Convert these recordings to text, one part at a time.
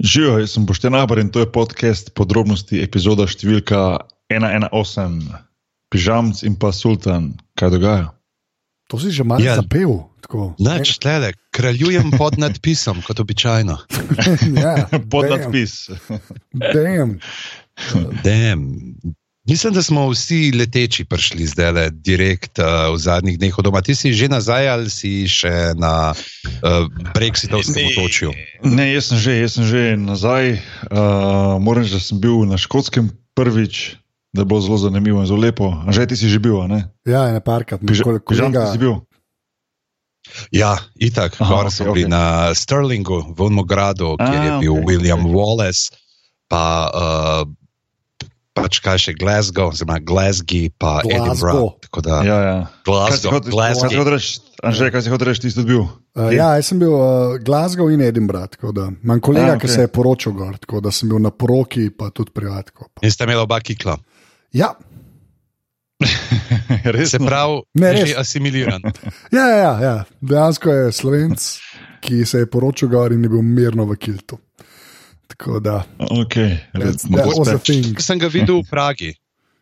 Živijo, jaz sem Boštjan Abr in to je podcast podrobnosti, epizoda številka 118, Pižamc in pa Sultan. Kaj dogaja? To si že malo Ja. zapel. Nač, tlele, kraljujem pod nadpisom, kot običajno. ja, Pod damn, nadpis. damn. Damn. Mislim, da smo vsi leteči prišli zdaj le direkt uh, v zadnjih dneh od doma. Ti si že nazaj ali si še na uh, Brexitovskem otočju? Ne, jaz sem že, jaz sem že nazaj. Uh, moram reči, da sem bil na škotskem prvič, da bo zelo zanimivo in zelo lepo. Že ti si že bil, a ne? Ja, ne parkrat. Kolega, ti si bil. Ja, itak. Aha, Gor ok, so bili ok. na Stirlingu, v Unmogradu, kjer A, je bil ok. William Wallace, pa uh, pač kaj še Glasgow, oziroma Glasgow, pa Glasgow. Edinburgh. Tako da, Ja, ja. Kaj Glasgow, kaj si Glasgow. hotel reči, Anže, kaj si hotel reči, ti si tudi bil? Uh, ja, jaz sem bil uh, Glasgow in Edinburgh. tako da Imam kolega, A, ki ok. se je poročil gor, tako da sem bil na poroki, pa tudi privatko. In ste imeli oba kikla. Ja, Res? Se pravi, Ne, že res. asimiliran. ja, ja, ja, ja. dejansko je slovenc, ki se je poročil gor in je bil mirno v kiltu. Tako da, Okay, res, that was a thing. Sem ga videl v Pragi.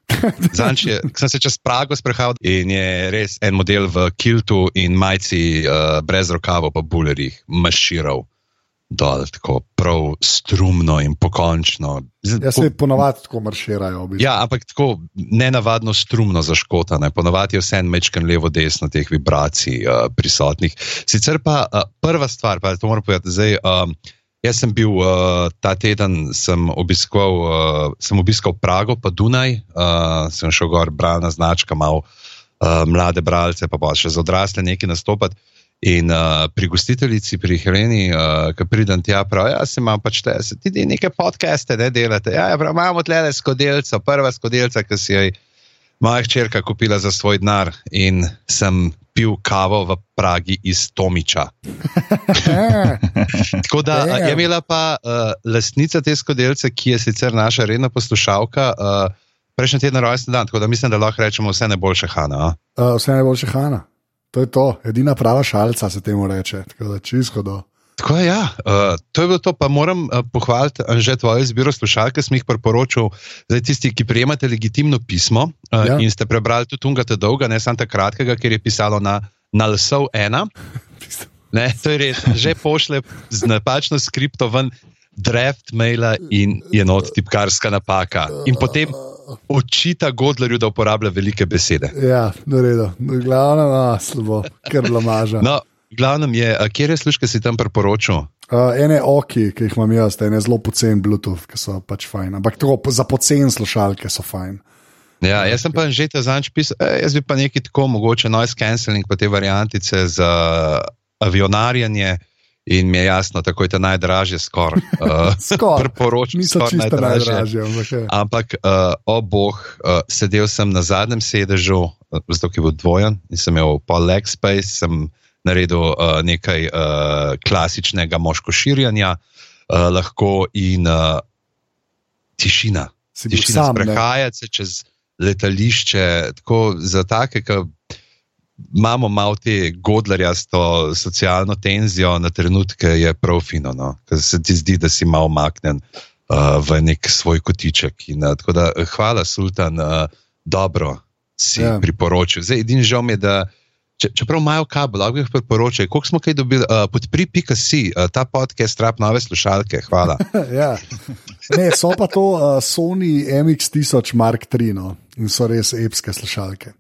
Zanč je, ko sem se čez Prago sprehajal in je res en model v kiltu in majci uh, brez rokava, pa bulerjih, maširal dol, tako prav strumno in pokončno. Jaz se ponavadi tako marširajo. v bistvu. Ja, ampak tako nenavadno strumno zaškotane. Ponavadi je vse en mečken levo-desno teh vibracij uh, prisotnih. Sicer pa uh, prva stvar, pa to moram povedati, zdaj. Um, Jaz sem bil uh, ta teden, sem obiskal, uh, sem obiskal Prago, pa Dunaj, uh, sem šel gor, bralna značka, malo uh, mlade bralce, pa pa še za odrasle nekaj nastopati. In uh, pri gostiteljici, pri Heleni, uh, ki pridem tja, pravi, ja, se imam pač te, se ti nekaj podcaste, ne delate. Ja, ja prav, imamo tle skodelco, prva skodelca, ki si jo moja hčerka kupila za svoj denar in sem pil kavo v Pragi iz Tomiča. Eh, Tako da Damn. je imela pa uh, lastnica te skodelce, ki je sicer naša redna poslušalka, uh, prejšnji teden rojsten dan, tako da mislim, da lahko rečemo vse najboljše, Hanna. a? Uh, vse najboljše Hanna. To je to, edina prava šalica se temu reče. Tako da čisto do. Tako je, ja. Uh, to je bilo to, pa moram uh, pohvaliti že tvojo izbiro slušalke, sem jih priporočal. Zdaj, tisti, ki prejemate legitimno pismo uh, Ja. in ste prebrali tudi Tungata dolga, ne samo ta kratkega, ker je pisalo na Nalsov 1. Ne, to je res, že pošle z napačno skripto ven draft maila in je not tipkarska napaka. In potem očita Godlerju, da uporablja velike besede. Ja, na redu. Glavno, a, slabo, ker blamaža. No, glavnem je, kje je služka si tam priporočil? Uh, ene oki, ki jih imam jaz, ene zelo poceni Bluetooth, ki so pač fajn. Ampak po- za poceni slušalke so fajn. Ja, jaz sem pa že ta zanč pisal, e, jaz bi pa nekaj tako, mogoče noise cancelling, pa te variantice za avionarjanje. In mi je jasno, tako je to najdražje, skoraj. Uh, Skoraj. Priporočam, Niso skoraj čisto najdražje. najdražje. ampak je. Uh, o boh, uh, sedel sem na zadnjem sedežu, uh, zato ki je bil dvojen in sem imel pol leg space, sem naredil uh, nekaj uh, klasičnega moško širjanja, uh, lahko in uh, tišina. Si Tišina, sam, sprehajati se čez letališče, tako za take, ki imamo malo te godlarjasto socialno tenzijo, na trenutke je prav fino, no? ker se ti zdi, da si malo maknen uh, v nek svoj kotiček. In, uh, tako da, hvala, Sultan, uh, dobro si Ja. ja. priporočil. Zdaj, edini žal mi je, da. Če, čeprav imajo kabel, lahko jih priporočajo. Koliko smo kaj dobili, uh, podpri.si, uh, ta podcast, rab nove slušalke, hvala. ja. Ne, so pa to uh, Sony MX1000 Mark III no? in so res epske slušalke.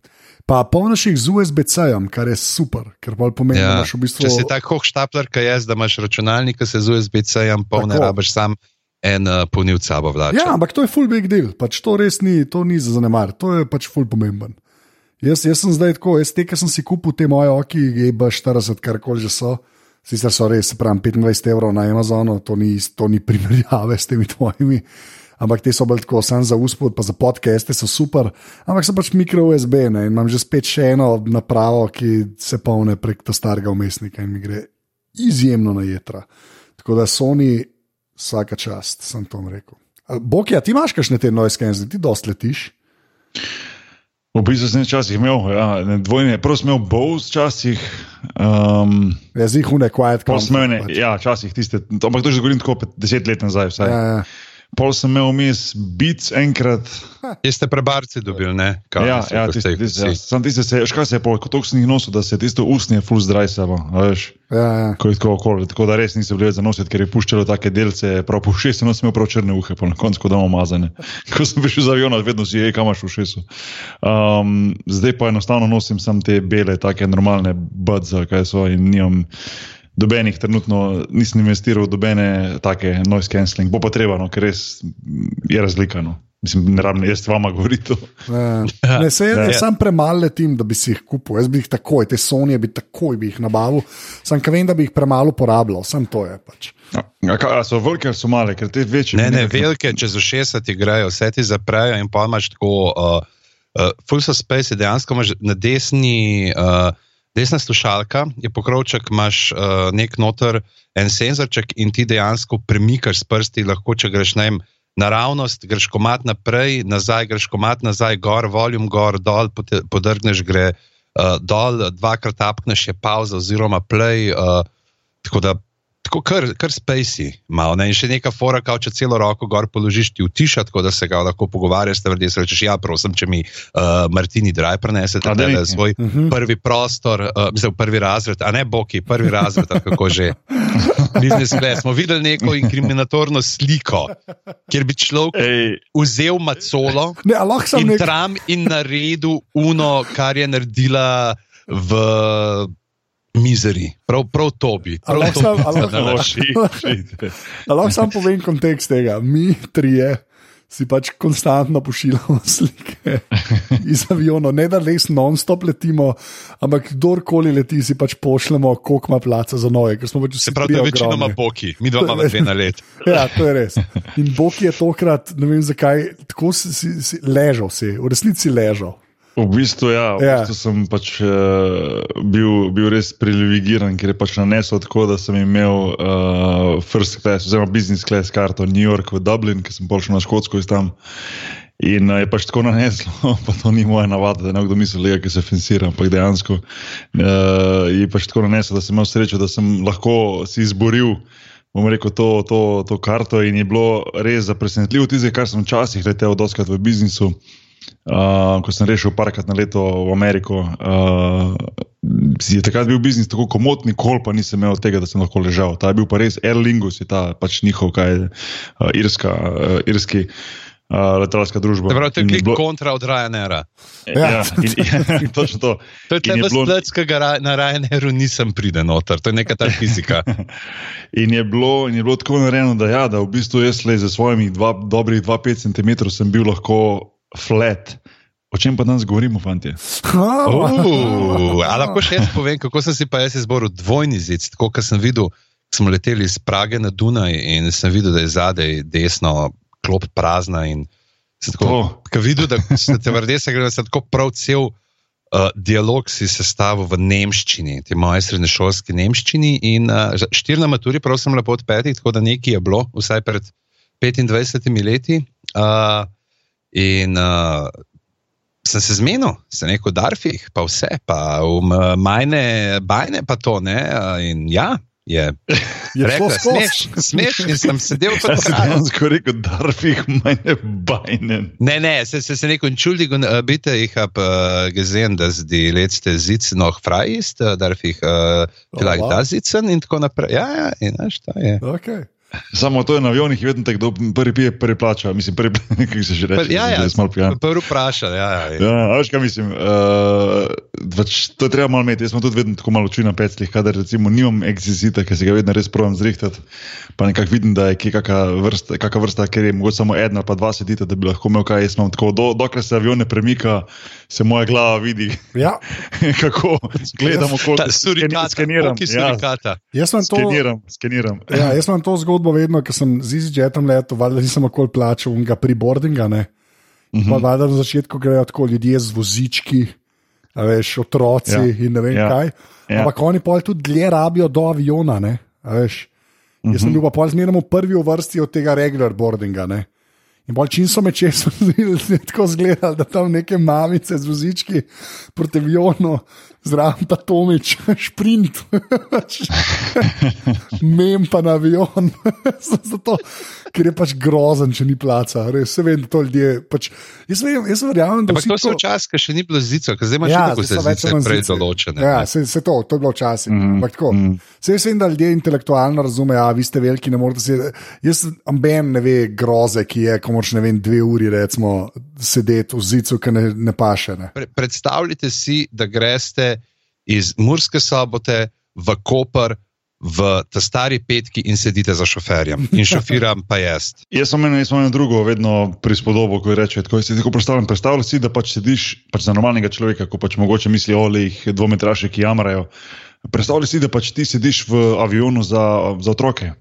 Pa polniš jih z USB-C-jem, kar je super, ker bolj pomeni, da Ja. imaš v bistvu. Če si tako štapler, kot jaz, da imaš računalnik, ki se z USB-C-jem polne, rabiš sam en uh, polnil sabo vlači. Ja, ampak to je full big deal, pač to res ni, to ni za zanemar, to je pač full pomemben. Jaz, jaz sem zdaj tako, jaz te, ki sem si kupil te moje oči, GB40, karkoli že so, sicer so res, se pravi, 25 evrov na Amazonu, to ni, to ni primerjave s temi tvojimi. Ampak te so bolj tako, sam za uspod, pa za podcaste so super, ampak so pač mikro USB ne, in imam že spet še eno napravo, ki se polne prek ta starega umestnika in mi gre izjemno na jedra. Tako da Sony, vsaka čast, sem to rekel. Bog, ja, ti imaš kakšne te noise cancelling, ti dosti letiš. V bistvu sem včasih imel ja, ne, dvojne, prvo sem imel Bose, včasih. Um, Jaz jih une quiet pol sem imel, pač. ja, včasih tiste, ampak to že govorim tako deset let nazaj. Vsaj. Ja, ja. Pol sem imel vmes Beats enkrat. Te ste prebarci dobili, ne? Kaj, Ja, ja, tiste, tiste, ja. Sam tiste se, škaj se je pol, kot sem jih nosil, da se tisto usnje full zdrajsavo, veš. Ja, ja. Ko je tako okoli, tako da res niso bile za nositi, ker je puščalo take delce, prav po šest, no sem imel prav črne uhe, po na koncu, ko da imamo mazane. Ko sem prišel za avion, vedno si je, kam imaš v šesu. Um, zdaj pa enostavno nosim samo te bele, take normalne budze, kaj so in nimam dobenih, trenutno nisem investiral v dobene take noise cancelling, bo pa treba, no, ker res je razlika. No. Mislim, ne rabim, jaz vama govorim to. Ja. Ne, se, Ja. jaz sam premalo letim, da bi si jih kupil. Jaz bi jih takoj, te Sonije bi takoj bi jih nabavil, sam ka vem, da bi jih premalo porabljal, sam to je pač. A, a, a so velike so male, ker te večje. Ne, ne, nekako- velike, čez 60 igrajo, vse ti zaprejo in pa imaš tako. Uh, uh, full suspense, dejansko imaš na desni. Uh, Desna slušalka je pokrovček, imaš uh, nek noter en senzorček in ti dejansko premikaš s prsti, lahko če greš na jim naravnost, greš komat naprej, nazaj, greš komat nazaj, gor, voljum gor, dol, podrgneš, gre uh, dol, dvakrat tapkneš, je pauza oziroma play. Uh, tako da tako kar, kar spacey malo. Ne? In še neka fora, kao če celo roko gor položiš, ti utiša, tako da se ga lahko pogovarjaš, da se rečeš, ja, prosim, če mi uh, Martini Draj prenese nekaj. svoj uh -huh. prvi prostor, uh, mislim, prvi razred, a ne boki, prvi razred, kako že. Business class. Smo videli neko inkriminatorno sliko, kjer bi človek Ej, vzel macolo Ne, in nek. tram in naredil uno, kar je naredila v mizeri. Prav, prav to bi. Lahko to sam- povem kontekst tega. Mi trije si pač konstantno pošiljamo slike iz aviona, ne da res non-stop letimo, ampak kdorkoli leti, si pač pošljemo, koliko ima placa za smo pač Se pravi, da večinoma ogromni. boki, mi dva imamo dve na let. Ja, to je res. In Bog je tokrat, ne vem zakaj, tako si, si, si ležal, si, v resnici ležal. V bistvu, ja, v Ja. bistvu sem pač, uh, bil, bil res privilegiran, ker je pač nanesel tako, da sem imel uh, first class, oziroma business class karto New York v Dublin, ki sem prišel na Škotsko iz tam. In uh, je pač tako naneslo, pa to ni moja navada, da nekdo misli, da se financira, ampak dejansko uh, je pač tako naneslo, da sem imel srečo, da sem lahko si izboril. Bom rekel to, to, to karto in je bilo res za presenetljivo, tisto, kar sem včasih letel, doskrat v biznisu. Uh, ko sem rešil parkrat na leto v Ameriko, uh, je takrat bil biznis tako komod, nikoli pa nisem imel tega, da sem lahko ležal. Ta je bil pa res Air Lingus, je ta pač njihov, kaj je uh, irska, uh, irski. Uh, letalska družba. Se pravi, to je In klik bilo- kontra od Ryanaira. Ja, in, ja, točno to. To je In tebe bilo- spletskega na Ryanairu nisem pride noter, to je neka ta fizika. In je, bilo, in je bilo tako narejeno, da, ja, da v bistvu jaz le za svojimi dva, dobrih 2-5 cm sem bil lahko flat. O čem pa danes govorimo, fanti? Uh, a lahko še jaz povem, kako sem si pa jaz izboril dvojni zid, tako kot sem videl, smo leteli iz Prage na Dunaj in sem videl, da je zadaj desno klop prazna ko videl, da se te vrde, se gre, da se tako prav cel uh, dialog si sestavil v nemščini, te moje srednješolske nemščini in uh, štir na maturi, prav sem lepo od petih, tako da nekaj je bilo, vsaj pred 25 leti. Uh, in uh, sem se zmenil, sem rekel, Darfih, pa vse, pa um, majne, bajne, pa to ne. uh, In ja, je. Je skozi. smeš, smeš, in sem sedel kot Jaz sem kralj. dejansko rekel, da rfih meine bajne. Ne, ne, se, se, se neko entschuldigung, äh, bitte, ich habe äh, gesehen, dass die letzte Sitz noch frei ist, darf ich äh, vielleicht wow. da sitzen in tako naprej. Ja, ja, in znaš, to je. Okay. Samo to je na avionih, vedno tako, kdo prvi pije, prvi plača. Mislim, prvi, kako se že reče. Ja, ja, sem malo pijan. prvi vprašal, ja, ja. Ja, a veš, kaj mislim. Uh, pač, to je treba malo imeti. Jaz sem tudi vedno tako malo čuj na peclih, kadar recimo nimam ekzizita, ki se ga vedno res provam zrihtati. Pa nekako vidim, da je kakšna vrsta, kakšna vrsta, ker je mogoče samo ena ali pa dva sedita, da bi lahko imel kaj. Jaz imam tako, do, dokler se avion ne premika, se moja glava vidi, Ja, kako gledamo, koliko Ta surikata, skeniram. koliko Ja, jaz sem to. skeniram, skeniram. Ja, jaz imam to zgodbo vedno, ker sem z EasyJetom letel, valjda nisem nikoli plačal unga preboardinga. Ne? Mhm. Pa valjda na začetku grejo tako ljudje z vozički, a veš, otroci Ja, in ne vem ja, kaj. ja. Ampak oni pa tudi dlje rabijo do aviona. Ne? veš. Jaz Mhm. sem bil pa pol zmerno prvi v vrsti od tega regular boardinga. Ne? In bolj čim so me čez tako zgledali, da tam neke mamice z vozički proti avionu, zraven pa Tomič, šprint, mem pa na avion. Zato, ker je pač grozen, če ni placa. Res, se vem, da to ljudje. Pač, jaz, vem, jaz verjamem, da Ampak to so včasih, ker še ni bilo zico, ker zdaj imaš Ja, tako se več zice prej določene. Ja, se, se to, to je bilo včasih. Mm Mhm, -hmm. mm. Vse vem, da ljudje intelektualno razumejo, a vi ste veliki, ne morete se. Jaz amben ne ve groze, ki je, ko moraš ne vem, dve uri recimo sedeti v zicu, ki ne, ne paše. Ne. Pre, predstavljajte si, da greste iz Murske sobote v Koper. V ta stari petki in sedite za šoferjem, in šofiram pa jaz. Jaz sem eno, jaz sem eno drugo, vedno prispodobo, ko reče: tako si tako predstavljam. Predstavljaj si, da pač sediš pač za normalnega človeka, ko pač mogoče misli o jih dvometraši, ki jamrajo. Predstavljaj si, da pač ti sediš v avionu za, za otroke,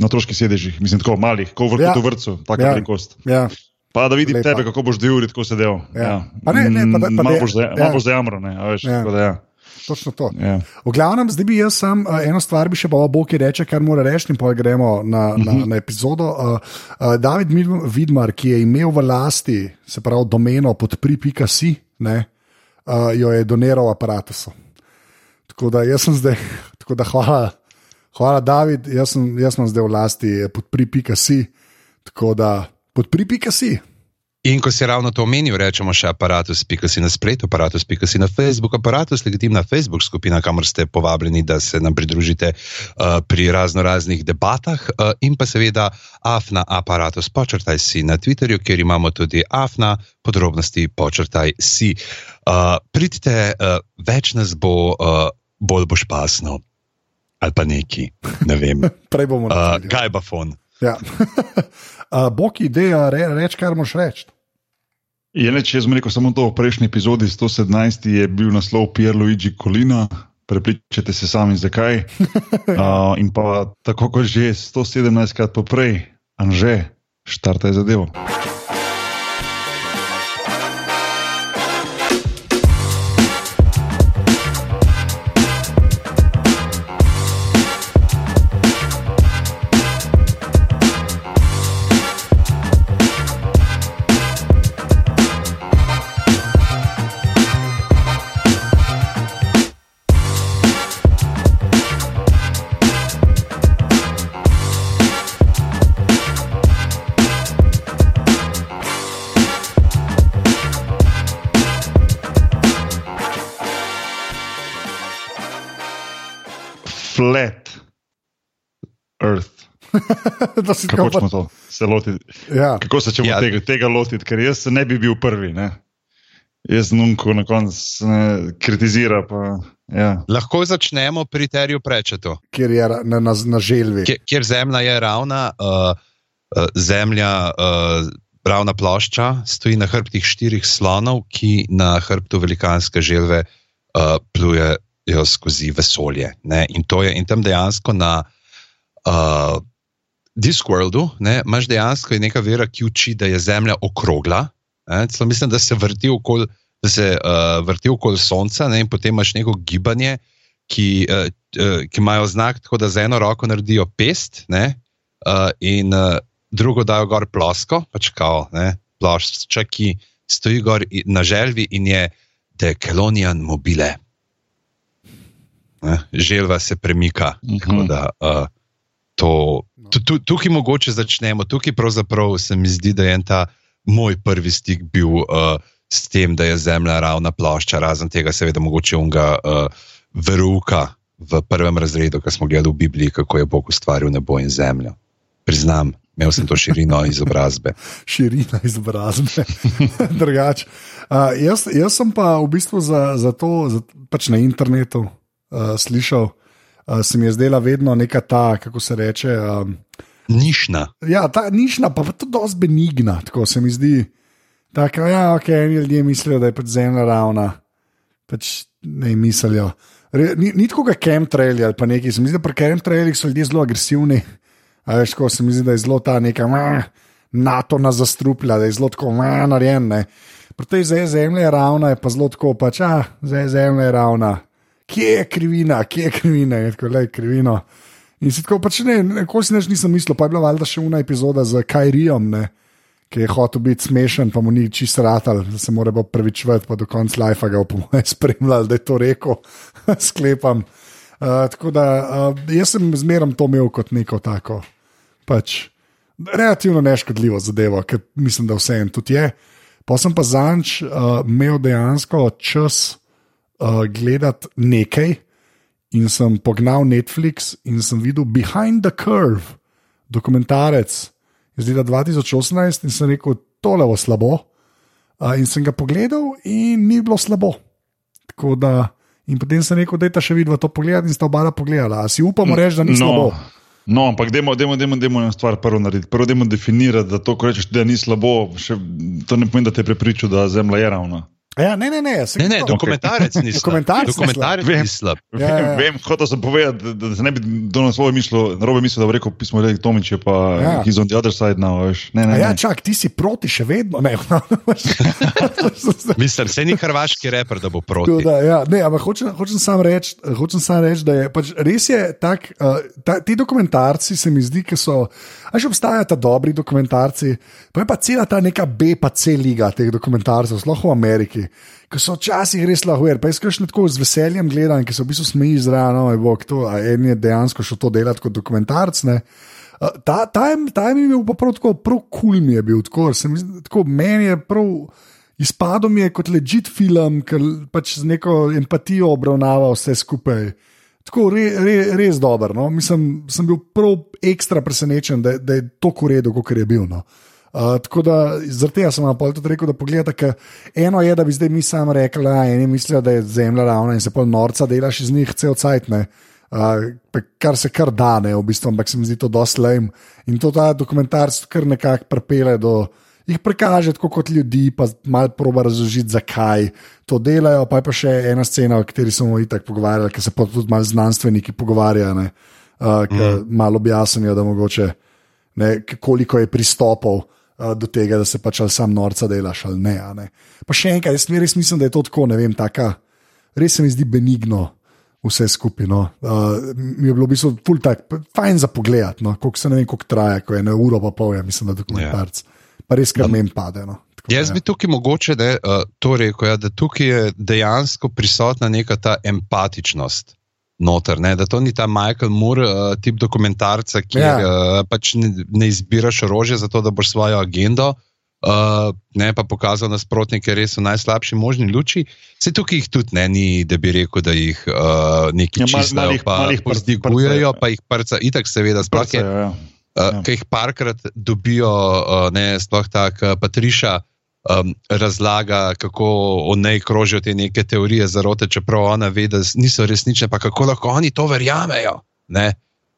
na otroških sedežih, mislim, tako malih, kot v, Ja. ja. vrtu, tako Ja. ja. velikost. Ja. Pa da vidim Lepa. tebe, kako boš dve uri tako sedel. Ja. Pa ne, ne, pa da- pa malo da- boš za- ja. malo boš zajamran, ne, veš, Ja. da ja. Točno to. ja. V glavnem, zdaj bi jaz sam uh, eno stvar, bi še pa Boki reče, kar mora reči, in pa gremo na, na, na epizodo. Uh, uh, David Vidmar, ki je imel v lasti, se pravi, domeno pod pri.si, uh, jo je doniral aparatusu. Tako da jaz sem zdaj, tako da hvala, hvala David, jaz sem, jaz sem zdaj v lasti pod pri.si, tako da pod pri.si. In ko si ravno to omenil, rečemo še aparatus, pika si na spletu, aparatus, pika si na Facebook, aparatus, legitimna Facebook skupina, kamor ste povabljeni, da se nam pridružite uh, pri razno raznih debatah, uh, in pa seveda afna aparatus, počrtaj si na Twitterju, kjer imamo tudi afna podrobnosti, počrtaj si. Uh, pridite, uh, več nas bo, uh, bolj boš pasno. Ali pa neki, ne vem. Prej bomo Uh, naredili. Gajbafon. Ja. uh, Boki, ideja, re, reč, kar moš reči. Je le, če jaz sem rekel samo to v prejšnji epizodi, 117 je bil naslov Pierluigi Colina, prepričajte se sami zakaj. Uh, in pa tako kot že 117 krat poprej, Anže, štartaj zadevo. Kako tako smo to se lotili? Ja. Kako se ćemo Ja. tega, tega lotiti, ker jaz ne bi bil prvi. Ne? Jaz nunko na koncu kritizira. Pa, ja. Lahko začnemo pri Terju Prečetu. kjer je na, na, na želvi. kjer, kjer zemlja je ravna, uh, uh, zemlja, uh, ravna plošča, stoji na hrbtih štirih slonov, ki na hrbtu velikanske želve uh, plujejo skozi vesolje. Ne? In, to je, in tam dejansko na uh, Discworldu ne, imaš dejansko neka vera, ki uči, da je zemlja okrogla. Ne? Celo mislim, da se vrti okoli. Da se uh, vrti okoli Sonca, ne, in potem imaš neko gibanje, ki, uh, uh, ki imajo znak, tako da z eno roko naredijo pest, ne, uh, in uh, drugo dajo gor plosko, pač kao, ne, plošča, ki stoji gor na želvi in je dekelonijan mobile. Ne, želva se premika. Mhm. tako Da, uh, to, tukaj mogoče začnemo, tukaj pravzaprav se mi zdi, da je ta moj prvi stik bil uh, s tem, da je Zemlja ravna plošča, razen tega, seveda, mogoče unga uh, veruka v prvem razredu, ki smo gledali v Bibliji, kako je Bog ustvaril nebo in zemljo. Priznam, imel sem to širino izobrazbe. širina izobrazbe. Drugač. Uh, jaz, jaz sem pa v bistvu za, za to, za, pač na internetu uh, slišal, uh, se mi je zdela vedno neka ta, kako se reče. Um, Nišna. ja, ta nišna, pa, pa tudi dosti benigna, tako se mi zdi. Tako, ja, ok, eni ljudje mislijo, da je pač zemlja ravna, pač ne mislijo. Re, ni ni tako, kot chemtraili ali pa neki. Se mi zdi, da pri chemtrailih so ljudje zelo agresivni. A veš, ko se mi zdi, da je zelo ta neka "Meh, NATO nas zastruplja, da je zelo tako "Meh, narejen. ne." Pri tej zdaj zemlja je ravna, je pa zelo tako, pač, ah, zemlja je ravna. Kje je krivina, kje je krivina, je tako le krivino. In si tako, pač ne, nikoli si neč nisem mislil, pa je bila valjda še una epizoda z Kajrijem, ne, ki je hotel biti smešen, pa mu ni čisto ratal, da se mora pravičevati, pa do konca life ga mojem spremljal, da je to rekel, sklepam. Uh, tako da uh, jaz sem zmeraj to imel kot neko tako, pač relativno neškodljivo zadevo, ker mislim, da vse en tudi je. Pa sem pa zanč uh, imel dejansko čas uh, gledati nekaj in sem pognal Netflix in sem videl Behind the Curve, dokumentarec iz leta 2018 in sem rekel, tole bo slabo. Uh, in sem ga pogledal in ni bilo slabo. Tako da, in potem sem rekel, da je ta še vidno to pogledati in sta oba pogledala. A si upamo reči, da ni No. slabo? No, ampak dajmo, dajmo, dajmo, dajmo eno stvar prvo narediti. Prvo dajmo definirati, da to, ko rečeš, da ni slabo, še, to ne pomeni, da te je prepričal, da zemlja je ravna. Ja, ne, ne, ne. Ne, ne, dokumentarec ni slab. Dokumentarec ni slab. Dokumentarec Vem. ni slab. Vem, Ja, ja, ja. vem hotel sem povedati, da, da se ne bi do nas svoje mislil, narobe mislil, da bo rekel pismo Redi Tomič, pa Ja. ja. he's on the other side now, veš. Ne, ne, A Ja, ne. čak, ti si proti še vedno. Ne, Mislim, se ni hrvaški reper, da bo proti. Tako Da, ja, ne, ampak hočem, hočem samo reči, hočem samo reči, da je pač res je tak. Uh, ta, ti dokumentarci se mi zdi, da so. A že obstajajo ta dobri dokumentarci, pa je pa cela ta neka B, pa C liga teh dokumentarcev, sploh v Ameriki, ki so včasih res lahko, pa jaz kažem tako z veseljem gledam, ki so v bistvu smeji zraven, no, je bog to, a en je dejansko šel to delati kot dokumentarc. Ne. Uh, ta, ta, je- ta je bil pa prav tako, prav kul cool mi je bil, tako, se mi zdi- tako meni je prav. Izpadel mi je kot ležit film, ker pač z neko empatijo obravnava vse skupaj. Tako re, re, res dober. No? Mislim, sem bil prav ekstra presenečen, da, da je to uredil, kot je bil. No? Uh, tako da zaradi tega sem vam tudi rekel, da pogledate, ker eno je, da bi zdaj mi sami rekli, da eni mislijo, da je zemlja ravna in se pol norca delaš iz njih cel cajt. ne. Uh, pa kar se kar da, ne, v bistvu, ampak se mi zdi to dosti lame. In to ta dokumentarc kar nekako pripelje do, jih prikaže tako kot ljudi, pa malo proba razložiti, zakaj to delajo. Pa je pa še ena scena, o kateri smo itak pogovarjali, ker se pa tudi malo znanstveniki pogovarjajo, ne, uh, ki mm. malo objasnijo, da mogoče ne, koliko je pristopov. uh, Do tega, da se pač ali sam norca delaš ali ne. ne. Pa še enkrat, jaz res mislim, da je to tako, ne vem, taka, res se mi zdi benigno vse skupaj. No. Uh, mi je bilo v bistvu ful tak, fajn za pogled, no. koliko se ne vem, koliko traja, ko je ena ura pa pol, ja, mislim, da dokumentarc. Pa res kar mem pade. No. Tako Jaz bi tukaj mogoče ne, uh, to rekel, ja, da tukaj je dejansko prisotna neka ta empatičnost. Noter, ne, da to ni ta Michael Moore uh, tip dokumentarca, ki Ja. ja. uh, pač ne, ne izbiraš orožja za to, da boš svojo agendo uh, ne pa pokazal nasprotnike res v najslabši možni luči. Se tukaj jih tudi ne, ni, da bi rekel, da jih uh, neki Ja, ja, mal- čisto mal jih- pa, mal jih pa prc- zdigujejo, prcajo. pa jih prca, itak seveda, sploh je. Prcajo, ja. Ja. Ki jih parkrat dobijo, uh, ne, sploh tako Patriša um, razlaga, kako o njej krožijo te neke teorije zarote, čeprav ona ve, da niso resnične, pa kako lahko oni to verjamejo. Ne?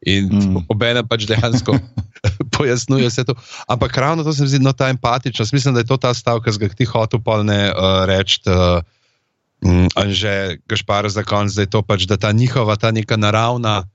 In Mm. obenem pač dejansko pojasnjuje vse to. Ampak ravno to se mi zdi, no, ta empatičnost. Mislim, da je to ta stavek, ki ga ti hotel polne uh, reči. Uh, Mm, Anže Gašpar za konec, da je to pač, da ta njihova, ta neka naravna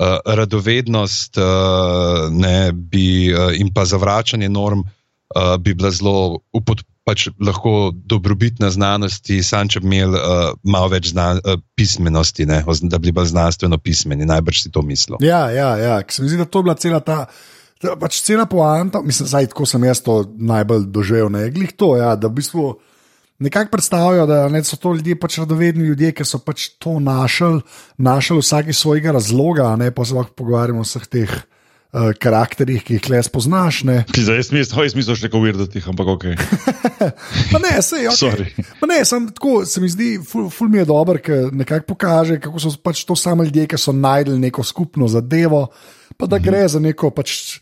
uh, radovednost uh, ne, bi, uh, in pa zavračanje norm uh, bi bila zelo upod, pač lahko dobrobitna znanosti, sam če bi imeli uh, malo več zna, uh, pismenosti, ne, da bi bili znanstveno pismeni, najbrž si to mislil. Ja, ja, ja. ker se mi zdi, da to je bila cela ta. ta Pač cela poanta, mislim, da tako sem jaz to najbolj doživel. Ne, glih to, ja, da v bistvu nekako predstavljajo, da ne, so to ljudje pač radovedni ljudje, ki so pač to našli, našli vsak iz svojega razloga, ne pa se lahko pogovarjamo o vseh teh uh, karakterjih, ki jih le spoznaš. Pizda, jaz mislim, jaz mislim, še uvirdati, ampak ok. Pa ne, sej, okay. Pa ne, sem tako, se mi zdi, ful, ful mi je dober, ker nekako pokaže, kako so pač to sami ljudje, ki so najdel neko skupno zadevo, pa da gre za neko pač.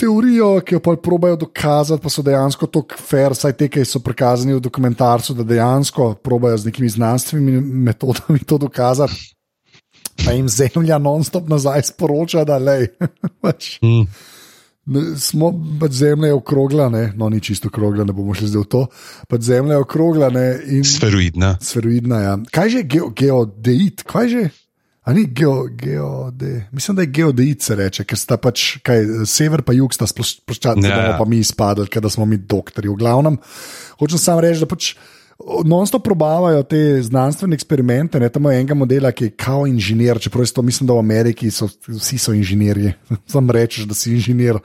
Teorijo, ki jo pa probajo dokazati, pa so dejansko tako fair, saj te, ki so prikazani v dokumentarcu, da dejansko probajo z nekimi znanstvenimi metodami to dokazati. Pa jim zemlja non-stop nazaj sporoča, da lej, pač, Mm. Smo, pač zemlja je okrogla, ne? no ni čisto okrogla, ne bomo šli zdaj v to. Pač zemlja je okrogla ne? in Sferoidna. sferoidna. Ja. Kaj že geo, geodeit, kaj že? A ni geo, geode. Mislim, da je geodeit se reče, ker sta pač kaj, sever pa jug sta sploščati, Ja, ja, bomo ja. pa mi izpadli, ker da smo mi doktori. V glavnem, hočem samo reči, da pač. Non-stop probavajo te znanstvene eksperimente. Ne, tam je enega modela, ki je kao inženir, čeprav to mislim, da v Ameriki so vsi so inženirji. Sam rečeš, da si inženir.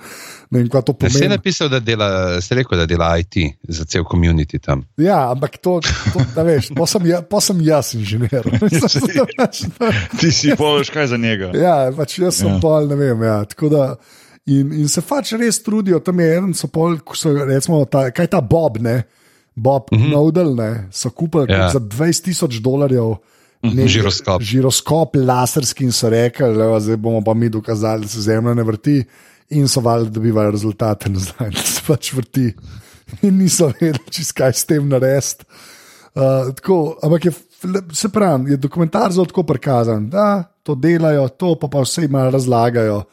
Ne vem, kaj to pomeni. Ste napisali, da dela, ste rekel, da dela IT za cel komunity tam. Ja, ampak to, to da veš, pa sem, ja, pa sem jaz inženir. Ti si poveš, kaj za njega. Ja, pač jaz sem Ja. pol, ne vem. Ja, tako da, in, in se pač res trudijo, tam je en, so pol, so, recimo, ta, kaj ta Bob, ne, Bob mm -hmm. Nodel, ne, so kupili Ja. za 20 tisoč dolarjev. nek Žiroskop. Žiroskop, laserski in so rekli, da zdaj bomo pa mi dokazali, da se zemlja ne vrti. In so valjda dobivali rezultate nazaj, da se pač vrti. In niso vedeli, čez kaj s tem narediti. Uh, tako, ampak je, se pravi, je dokumentar zelo tako prikazan, da to delajo, to pa, pa vse malo razlagajo.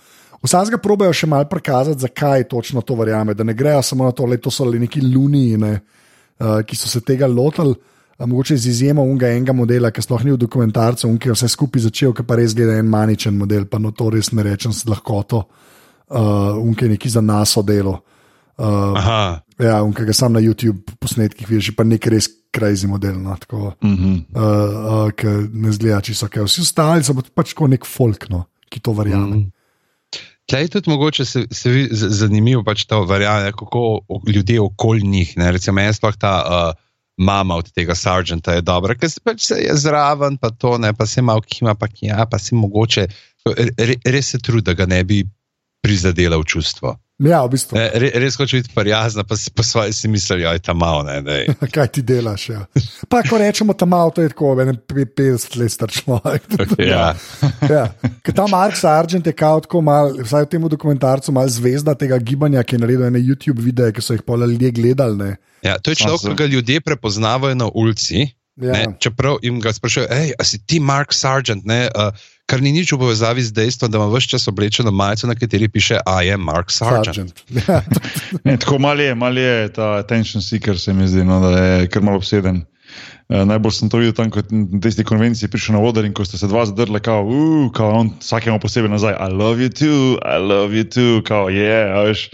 Vsakega probejo še malo prikazati, zakaj točno to verjame, da ne grejo samo na to, da so le neki luniji, ne, uh, ki so se tega lotili. Uh, mogoče z izjemo unga enega modela, ki sploh ni v dokumentarcu, unga je vse skupaj začel, ki pa res gleda en maničen model, pa no to res ne rečem s lahkoto, uh, unga je neki za nas delo. Uh, Aha, Ja, in ki ga sam na YouTube posnetkih vidiš, pa nek res krajzi model. No, tako, Mm -hmm. uh, uh, ki ne zgleda čisto kaj. Vsi ostali so pa pač tako nek folk, no, ki to verjame. Mm. Tle je tudi mogoče se, se vi, zanimivo pač to verjame, kako ljudje okoli njih. Ne? Recimo, meni sploh ta uh, mama od tega sargenta je dobra, ker se pač se je zraven, pa to ne, pa se malo kima, pa kja, pa se mogoče, re, res se trudi, da ga ne bi prizadela v čustvo. Ja, v bistvu, Re, res hoče biti prijazna, pa si po svoje si mislijo, da je ta malo. Ne, daj. kaj ti delaš. Ja. Pa, ko rečemo tam malo, to je tako, en 50 let star človek. Ja. ja. Ker ta Mark Sargent je kao tako mal, vsaj v tem dokumentarcu, mal zvezda tega gibanja, ki je naredil ene YouTube videe, ki so jih pol ljudje gledali. Ne. Ja, to je človek, ki ga ljudje prepoznavajo na ulici. Ja. Ne, čeprav jim ga sprašujejo, hej, a si ti Mark Sargent, ne, uh, kar ni nič v povezavi z dejstvom, da ima vse čas oblečeno majico, na kateri piše, I am Mark Sargent. Sargent. Ja, Ne, tako mal je, mal je ta attention seeker, se mi zdi, no, da je kar malo obseden. Uh, najbolj sem to videl tam, ko je na tisti konvenciji prišel na oder in ko ste se dva zadrli, kao, uh, kao on vsakemu posebej nazaj, I love you too, I love you too, kao, je, yeah, veš.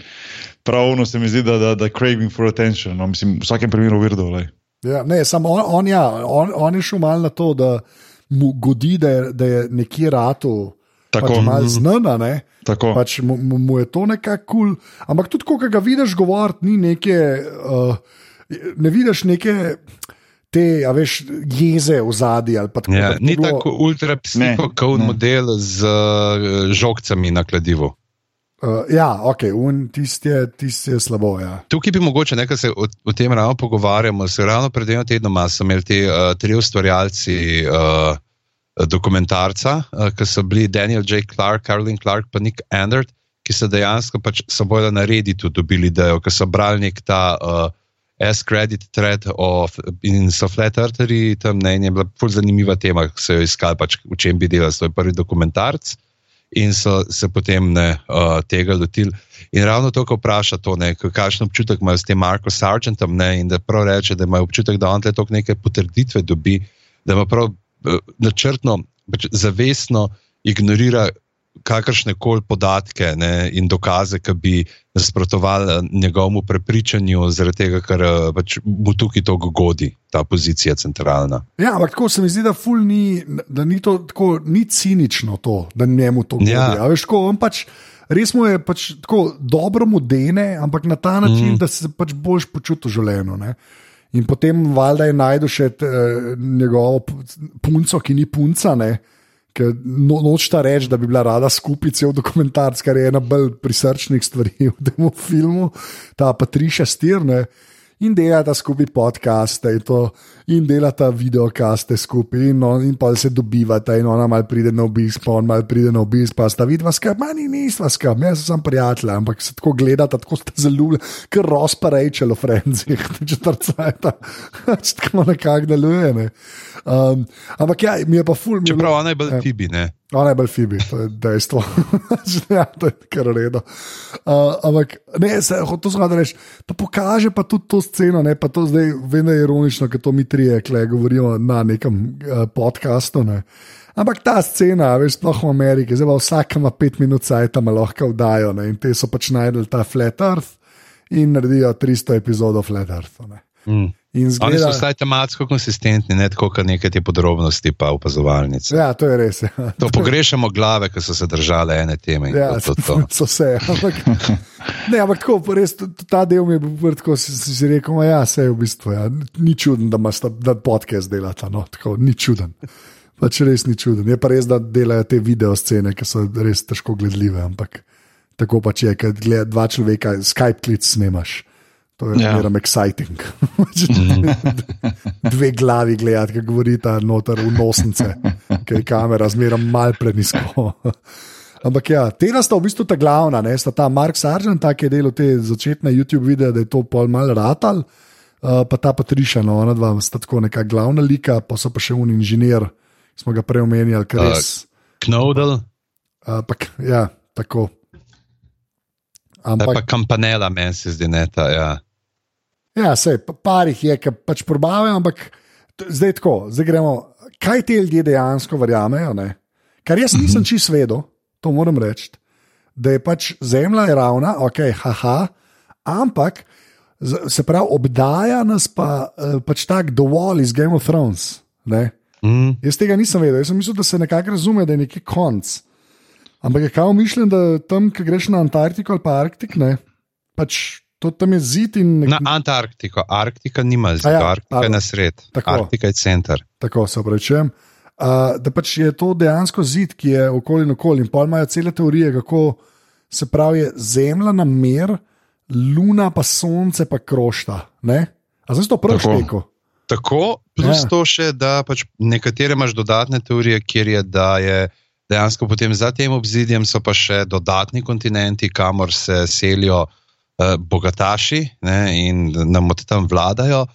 Pravno se mi zdi, da, da, da craving for attention, no, mislim, v vsakem primeru virdo, lej. Ja, ne, samo on, on, ja, on, on je šel malo na to, da mu godi, da je, da je nekje ratu. Tako. Pač malo znana, ne? Tako. Pač mu, mu, je to nekako kul. Cool. Ampak tudi, ko ga vidiš govoriti, ni neke, uh, ne vidiš neke te, a veš, jeze v zadnji ali pa tako. Ja, ni bilo- tako ultrapsihokov Ne, ne. model z uh, žogcami na kladivu. Uh, ja, ok, tisti je, tist je slabo. Ja. Tukaj bi mogoče nekaj se o, o tem ravno pogovarjamo. Se ravno pred dvema tednoma so imeli ti uh, tri ustvarjalci uh, dokumentarca, uh, ki so bili Daniel J. Clark, Carolyn Clark in Nick Andert, ki so dejansko pač so bojo na Redditu dobili idejo, ker so brali nek ta uh, S-credit thread o, in so flat eartheri, tam ne, je bila ful zanimiva tema, ki so jo iskali, pač, v čem bi delali svoj prvi dokumentarc. In so se potem ne, uh, tega lotili. In ravno to, ko vpraša to, ne, kakšen občutek imajo s tem Marko Sargentom, ne, in da prav reče, da imajo občutek, da on te toliko neke potrditve dobi, da ima prav uh, načrtno, pač zavestno ignorira kakršne koli podatke ne, in dokaze, ki bi nasprotovali eh, njegovemu prepričanju, zaradi tega, ker eh, pač mu tukaj to godi, ta pozicija centralna. Ja, ampak tako se mi zdi, da, ful ni, da ni to tako ni cinično, to, da njemu to godi. Ja. Ja. Veš, tako, on pač, res mu je pač tako dobro mu dene, ampak na ta način, mm. da se pač boljš počuti v življenju. Ne? In potem valjda je najdel še t, eh, njegovo pu- punco, ki ni punca. Ne? Ker no, nočta reči, da bi bila rada skupaj cel dokumentarc, kar je ena bolj prisrčnih stvari v tem filmu, ta Patriša Stirne. In delata skupaj podcaste, in, to, in delata videokaste skupaj, in, on, in pa se dobivata, in ona mal pride na obisk, pa on mal pride na obisk, pa sta vidva skrb, manj nisva skrb, jaz sem prijatelj, ampak se tako gledata, tako sta zelo, ker rozpa rečelo, frenzih, četrcajta, tako nekako deluje. Ne. Um, ampak ja, mi je pa ful, mi je bilo- Čeprav ona je bolj Fibi, ne. Ona je bolj Fibi, to je dejstvo. ja, to je kar redo. Uh, ampak ne, se, to zgodi reči. Pa pokaže pa tudi to sceno, ne, pa to zdaj vem, da je ironično, ker to mi trije, kle govorimo na nekem uh, podkastu. Ne. Ampak ta scena, veš, sploh v Ameriki, zdaj pa vsak ima pet minut cajt, tam lahko vdajo ne, in te so pač najdel ta Flat Earth in naredijo 300 epizodov Flat Earth. Ne. Mm. In Oni so zgleda, vsaj tematsko konsistentni, ne tako, kot nekaj te podrobnosti, pa opazovalnice. ja, to je res. Ja. To pogrešamo glave, ki so se držale ene teme. Ja, to, to, to. so vse. Ampak, ne, ampak tako, res, ta del mi je bil tako, si, si si rekel, "Ma ja, se je v bistvu. Ja. Ni čuden, da imaš ta da podcast delata. No, tako, ni čuden. Pač res ni čuden. Je pa res, da delajo te video scene, ki so res težko gledljive. Ampak tako pač je, ker dva človeka, Skype klic snemaš. To je Ja. ja. exciting. Dve glavi gledati, ki govorita noter v nosnice, ki je kamera zmeraj mal prenisko. Ampak ja, tega sta v bistvu ta glavna, ne? sta ta Mark Sargent, ta, ki je delal te začetne YouTube videe, da je to pol mal ratal, uh, pa ta Patriša, no, ona dva sta tako neka glavna lika, pa so pa še un inženir, ki smo ga prej omenjali, ker Uh, res. Knodel, Uh, pa, ja, tako. pa, Ampak, pa kampanela, meni se zdi, ne ta. Ja. Ja, sej, pa parih je, ki pač probavajo, ampak zdaj tako, zdaj gremo, kaj te ljudje dejansko verjamejo. Ne? Kar jaz nisem čist vedel, to moram reči, da je pač zemlja je ravna, ok, haha, ampak se pravi, obdaja nas pa eh, pač tak dovolj iz Game of Thrones. Ne? Mm, Jaz tega nisem vedel, jaz sem mislil, da se nekako razume, da je neki konc. Ampak je kao mišljen, da tam, ki greš na Antarktiko ali pa Arktik, ne, pač to tam je zid in nek... na Antarktiko. Arktika nima zida, A ja, Arktika je pardon. na sred. Tako. Arktika je center. tako se opravičujem. Uh, da pač je to dejansko zid, ki je okoli in okoli. In pa imajo cele teorije, kako se pravi, je Zemlja na mer, Luna pa Sonce pa krošta. Ne? A zdaj to Tako. rekel? Tako, plus ja. to še, da pač nekatere imaš dodatne teorije, kjer je, da je dejansko potem za tem obzidjem so pa še dodatni kontinenti, kamor se selijo uh, bogataši ne, in nam od tam vladajo.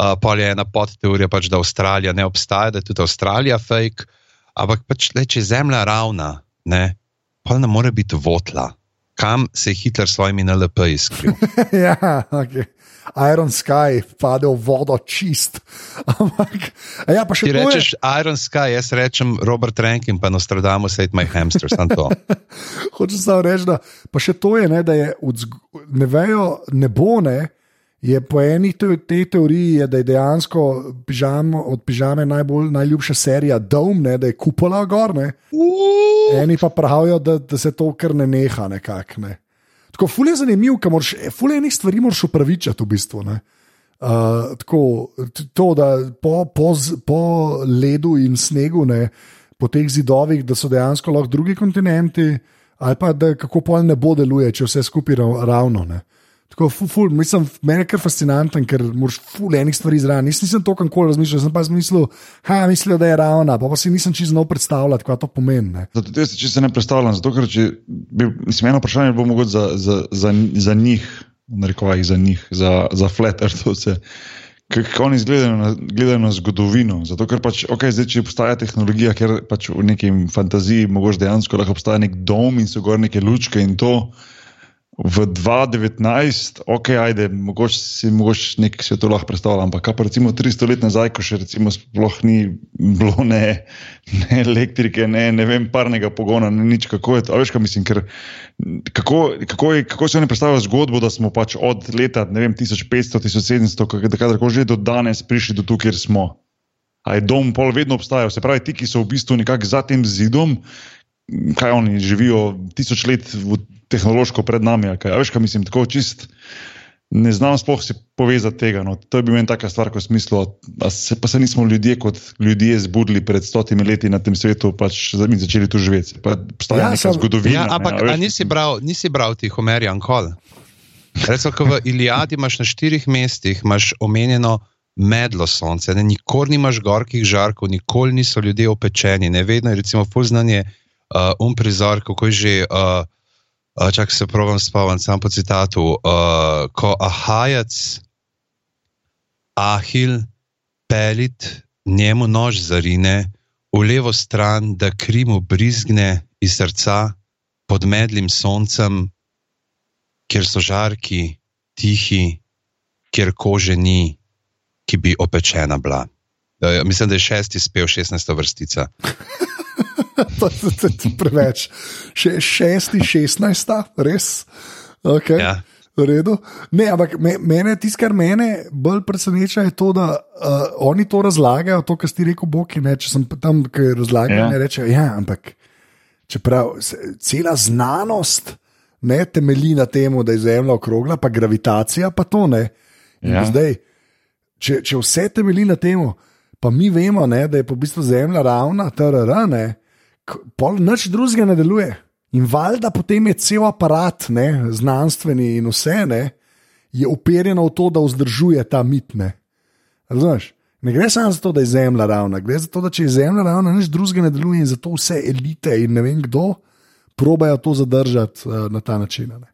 Uh, pol je ena podteorija, pač, da Avstralija ne obstaja, da je tudi Avstralija fake, ampak pač, le, če je zemlja ravna, ne, pol ne more biti votla. Kam se je Hitler s svojimi NLP izkril? ja, okay. Iron Sky pade v vodo čist. Ampak, a ja, pa še Ti to je- rečeš Iron Sky, jaz rečem Robert Rankin, pa Nostradamus, ate my hamster, sem to. Hočem samo reči, da pa še to je, ne, da je vzg- ne vejo, ne bo ne. Je po eni te, te teoriji, je, da je dejansko pižam, od pižame najbolj najljubša serija Dome, ne, da je kupola gor. Ne. Eni pa pravijo, da, da se to kar ne neha. Nekak, ne. Tako ful je zanimiv, ker moraš, ful enih stvari moraš upravičiti v bistvu. Ne. Uh, tako, to, da po, po, po ledu in snegu, ne, po teh zidovih, da so dejansko lahko drugi kontinenti, ali pa da kako pol ne bo deluje, če vse skupaj rav- ravno. Ne. Tako, ful, ful, mislim, meni je kar fascinanten, ker moraš ful enih stvari izraven. Jaz nisem to kankoli razmišljal, sem pa zmislil, ha, mislijo, da je ravna, pa, pa si nisem čisto znal predstavljati, kaj to pomeni. Ne. Zato jaz se čisto ne predstavljam, zato ker če bi, mislim, eno vprašanje bo mogoče za, za, za, za njih, narekovajih za njih, za, za flat earthovce. Kako oni gledajo na, gledajo na zgodovino. Zato, ker pač, okay, zdaj, če obstaja tehnologija, ker pač v neki fantaziji mogoče dejansko lahko obstaja nek dom in so gor neke lučke in to. V 2019, ok, ajde, mogoče si, mogoče nek to lahko predstavljam, ampak kaj pa recimo 300 let nazaj, ko še recimo sploh ni bilo ne, ne elektrike, ne, ne vem, parnega pogona, ne nič, kako je to. Veš, kaj mislim, ker kako, kako, je, kako se oni predstavljajo zgodbo, da smo pač od leta, ne vem, 1500, 1700, kadarkoli že do danes prišli do tu, kjer smo. A je dom pol vedno obstajal, se pravi, ti, ki so v bistvu nekako za tem zidom, kaj oni živijo tisoč let v tehnološko pred nami. Kaj, A veš, kaj mislim, tako čist. Ne znam sploh si povezati tega. No. To je bi meni taka stvar, ko smislu, da se pa se nismo ljudje kot ljudje zbudili pred stotimi leti na tem svetu pač, in začeli tu živeti. Pa Obstaja Ja, neka sam- zgodovina. Ja, ne, ampak a veš, a nisi bral, nisi bral ti Homerja Ankol? Recimo, ko v Iliadi imaš na štirih mestih imaš omenjeno medlo sonce, ne? nikoli nimaš gorkih žarkov, nikoli niso ljudje opečeni, ne vedno je recimo poznanje uh, um prizor, kako je že. Uh, Uh, čak se provam spomniti, sam po citatu. Uh, ko Ahajac, Ahil, pelit, njemu nož zarine, v levo stran, da kri mu brizgne iz srca pod medlim soncem, kjer so žarki, tihi, kjer kože ni, ki bi opečena bila. Uh, mislim, da je šesti spev, šestnajsta vrstica. to je preveč. Še, šesti, šestnajsta, res. Okay. Ja. V redu. Ne, ampak me, mene, tisto, kar mene bolj preseneča, je to, da uh, oni to razlagajo, to, kar si rekel, Boki. Ne, če sem tam, ki razlagajo, Ja. ne rečejo, ja, ampak čeprav cela znanost ne temelji na tem, da je Zemlja okrogla, pa gravitacija pa to ne. In Ja. Zdaj, če, če vse temelji na tem, pa mi vemo, ne, da je po bistvu Zemlja ravna, TRR, ne, k- pol nič drugega ne deluje. In valjda potem je cel aparat, ne, znanstveni in vse, ne, je operjeno v to, da vzdržuje ta mit. Ne. Razumeš? Ne gre samo za to, da je zemlja ravna, gre za to, da če je zemlja ravna, nič drugega ne deluje in zato vse elite in ne vem kdo probajo to zadržati uh, na ta način. Ne.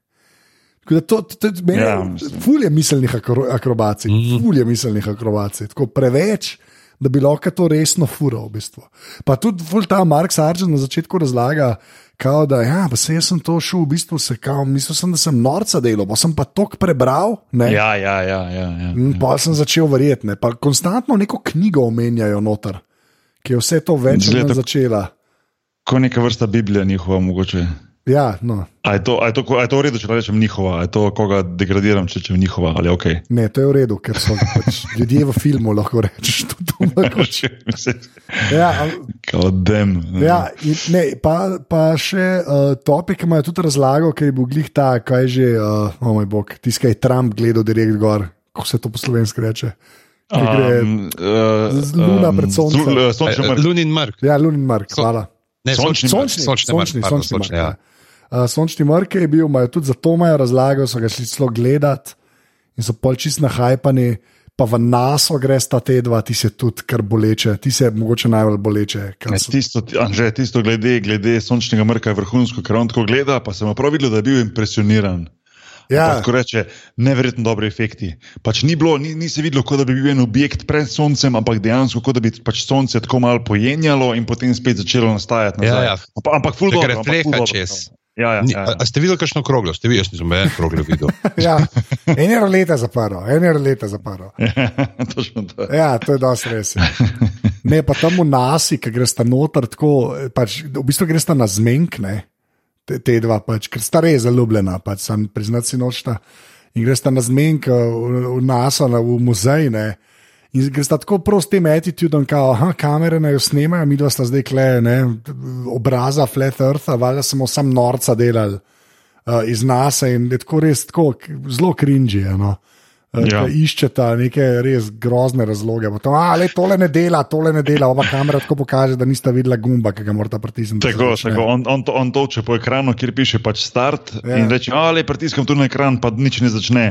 Tako da To, to, to, mene, Ja, ja, mislim. ful je miselnih akro, akrobacij, mm -hmm. ful je miselnih akrobacij, tako preveč, da bi lahko to resno furo. V bistvu. Pa tudi ta Mark Sargent na začetku razlaga, kao, da ja, pa se jaz sem to šel, v bistvu se kao, mislil sem, da sem norca delal, pa sem pa tok prebral. Ne, Ja, ja, ja. ja, ja. In pa sem začel verjeti, ne. pa konstantno neko knjigo omenjajo noter, ki je vse to več Zgleda začela. Ko neka vrsta Biblija njihova, mogoče. Ja, no. A je to, a je to, a je to v redu, če rečem njihova, a je to, koga degradiram, če rečem njihova ali ok. Ne, to je v redu, ker so pač ljudje v filmu, lahko rečeš. To, to lahko. ja, Kao dem. ja, in, ne, pa, pa še uh, topik, ki imajo tudi razlago, ker je bil glih ta, kaj je že, uh, o moj bog, tiskaj Trump gledal direkt gor, kako se to po slovenski reče. Ki gre, Um, uh, luna pred soncem. Sončni mrk. Lunin Mrk. ja, Lunin Mark, hvala. Ne, Sončni sončni, mrk. sončni, sončni, pardon, sončni, sončni, ja. Uh, sončni mrk je bil, imajo tudi zato imajo razlago, so ga šli celo gledati in so pol čist nahajpani. Pa v nas greš ta te dva, ti se tudi kar boleče, ti se mogoče najbolj boleče. Ne, so- Tisto, Anže, tisto glede, glede sončnega mrka je vrhunsko, ker on tako gleda, pa sem prav videl, da je bil impresioniran. Ja, Pa Tako reče, neverjetno dobri efekti. Pač ni, bilo, ni, ni se videlo, kot da bi bil en objekt pred soncem, ampak dejansko, kot da bi pač sonce tako malo pojenjalo in potem spet začelo nastajati. Ja, nazaj. ja. Ampak, ampak ful Tako dobro. ampak ful refleha dobro. Ja, ja, Ni- ja, A, a ste videli kakšno kroglo? Ste videli, jaz nisem en kroglo videl. ja. eno leto zaprl, eno leto zaprl. ja. Točno to. Ja, to je dosti res. ja. Ne, pa tam v nasi, ki greš noter, tako, pač, v bistvu greš na zmenk, ne, te, te dva, pač, ker sta res zaljubljena, pač, sem priznati si nočta. In greš na zmenk v, v NASA, na, v muzej. Ne, In greš tako prav s tem attitudom, kao, aha, kamere naj jo snemajo, mi dva sta zdaj kle, ne, obraza Flat Earth, valjda smo sam norca delali uh, iz NASA in je tako res tako, zelo krinži. No. Ja. Ja. Iščeta neke res grozne razloge. Potem, a, le, tole ne dela, tole ne dela, ova kamera tako pokaže, da nista videla gumba, ki ga morata pritisniti. Tako, tako. On, on, to, on toče po ekranu, kjer piše pač start Ja. in reče: Ali pritiskam tu na ekran, pa nič ne začne.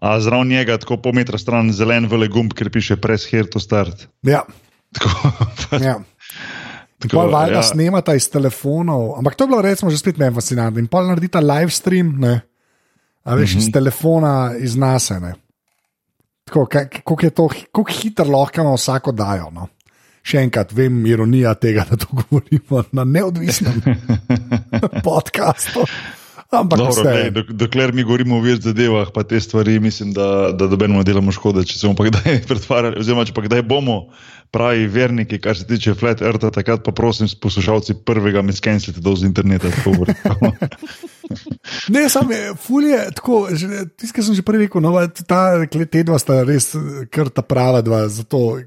A zraven njega, tako pol metra stran, zelen vele gumb, kjer piše press here to start. Ja, Tako, pač, ja. tako, Pol valjda ja. snemata iz telefonov, ampak to je bilo recimo že spet meni fascinantno. In pol naredita live stream, ne, a veš, mm -hmm. iz telefona iz nas. Tako, kako je to, kako hitro lahko ima vsako dajo. No. Še enkrat, vem, ironija tega, da to govorimo na neodvisnem podkastu. Ampak Dobro, vse. glej, dok, dokler mi govorimo o več zadevah, pa te stvari, mislim, da, da dobenemo delamo škode. Če se bomo pa kdaj pretvarjali, oziroma če pa kdaj bomo pravi verniki, kar se tiče Flat Eartha, takrat pa prosim, poslušalci prvega mi skenslite do z interneta. Ne, samo fulje, tako, tisto, kar sem že prej rekel, no, ta, te dva sta res eh, kar ta prava dva, zato,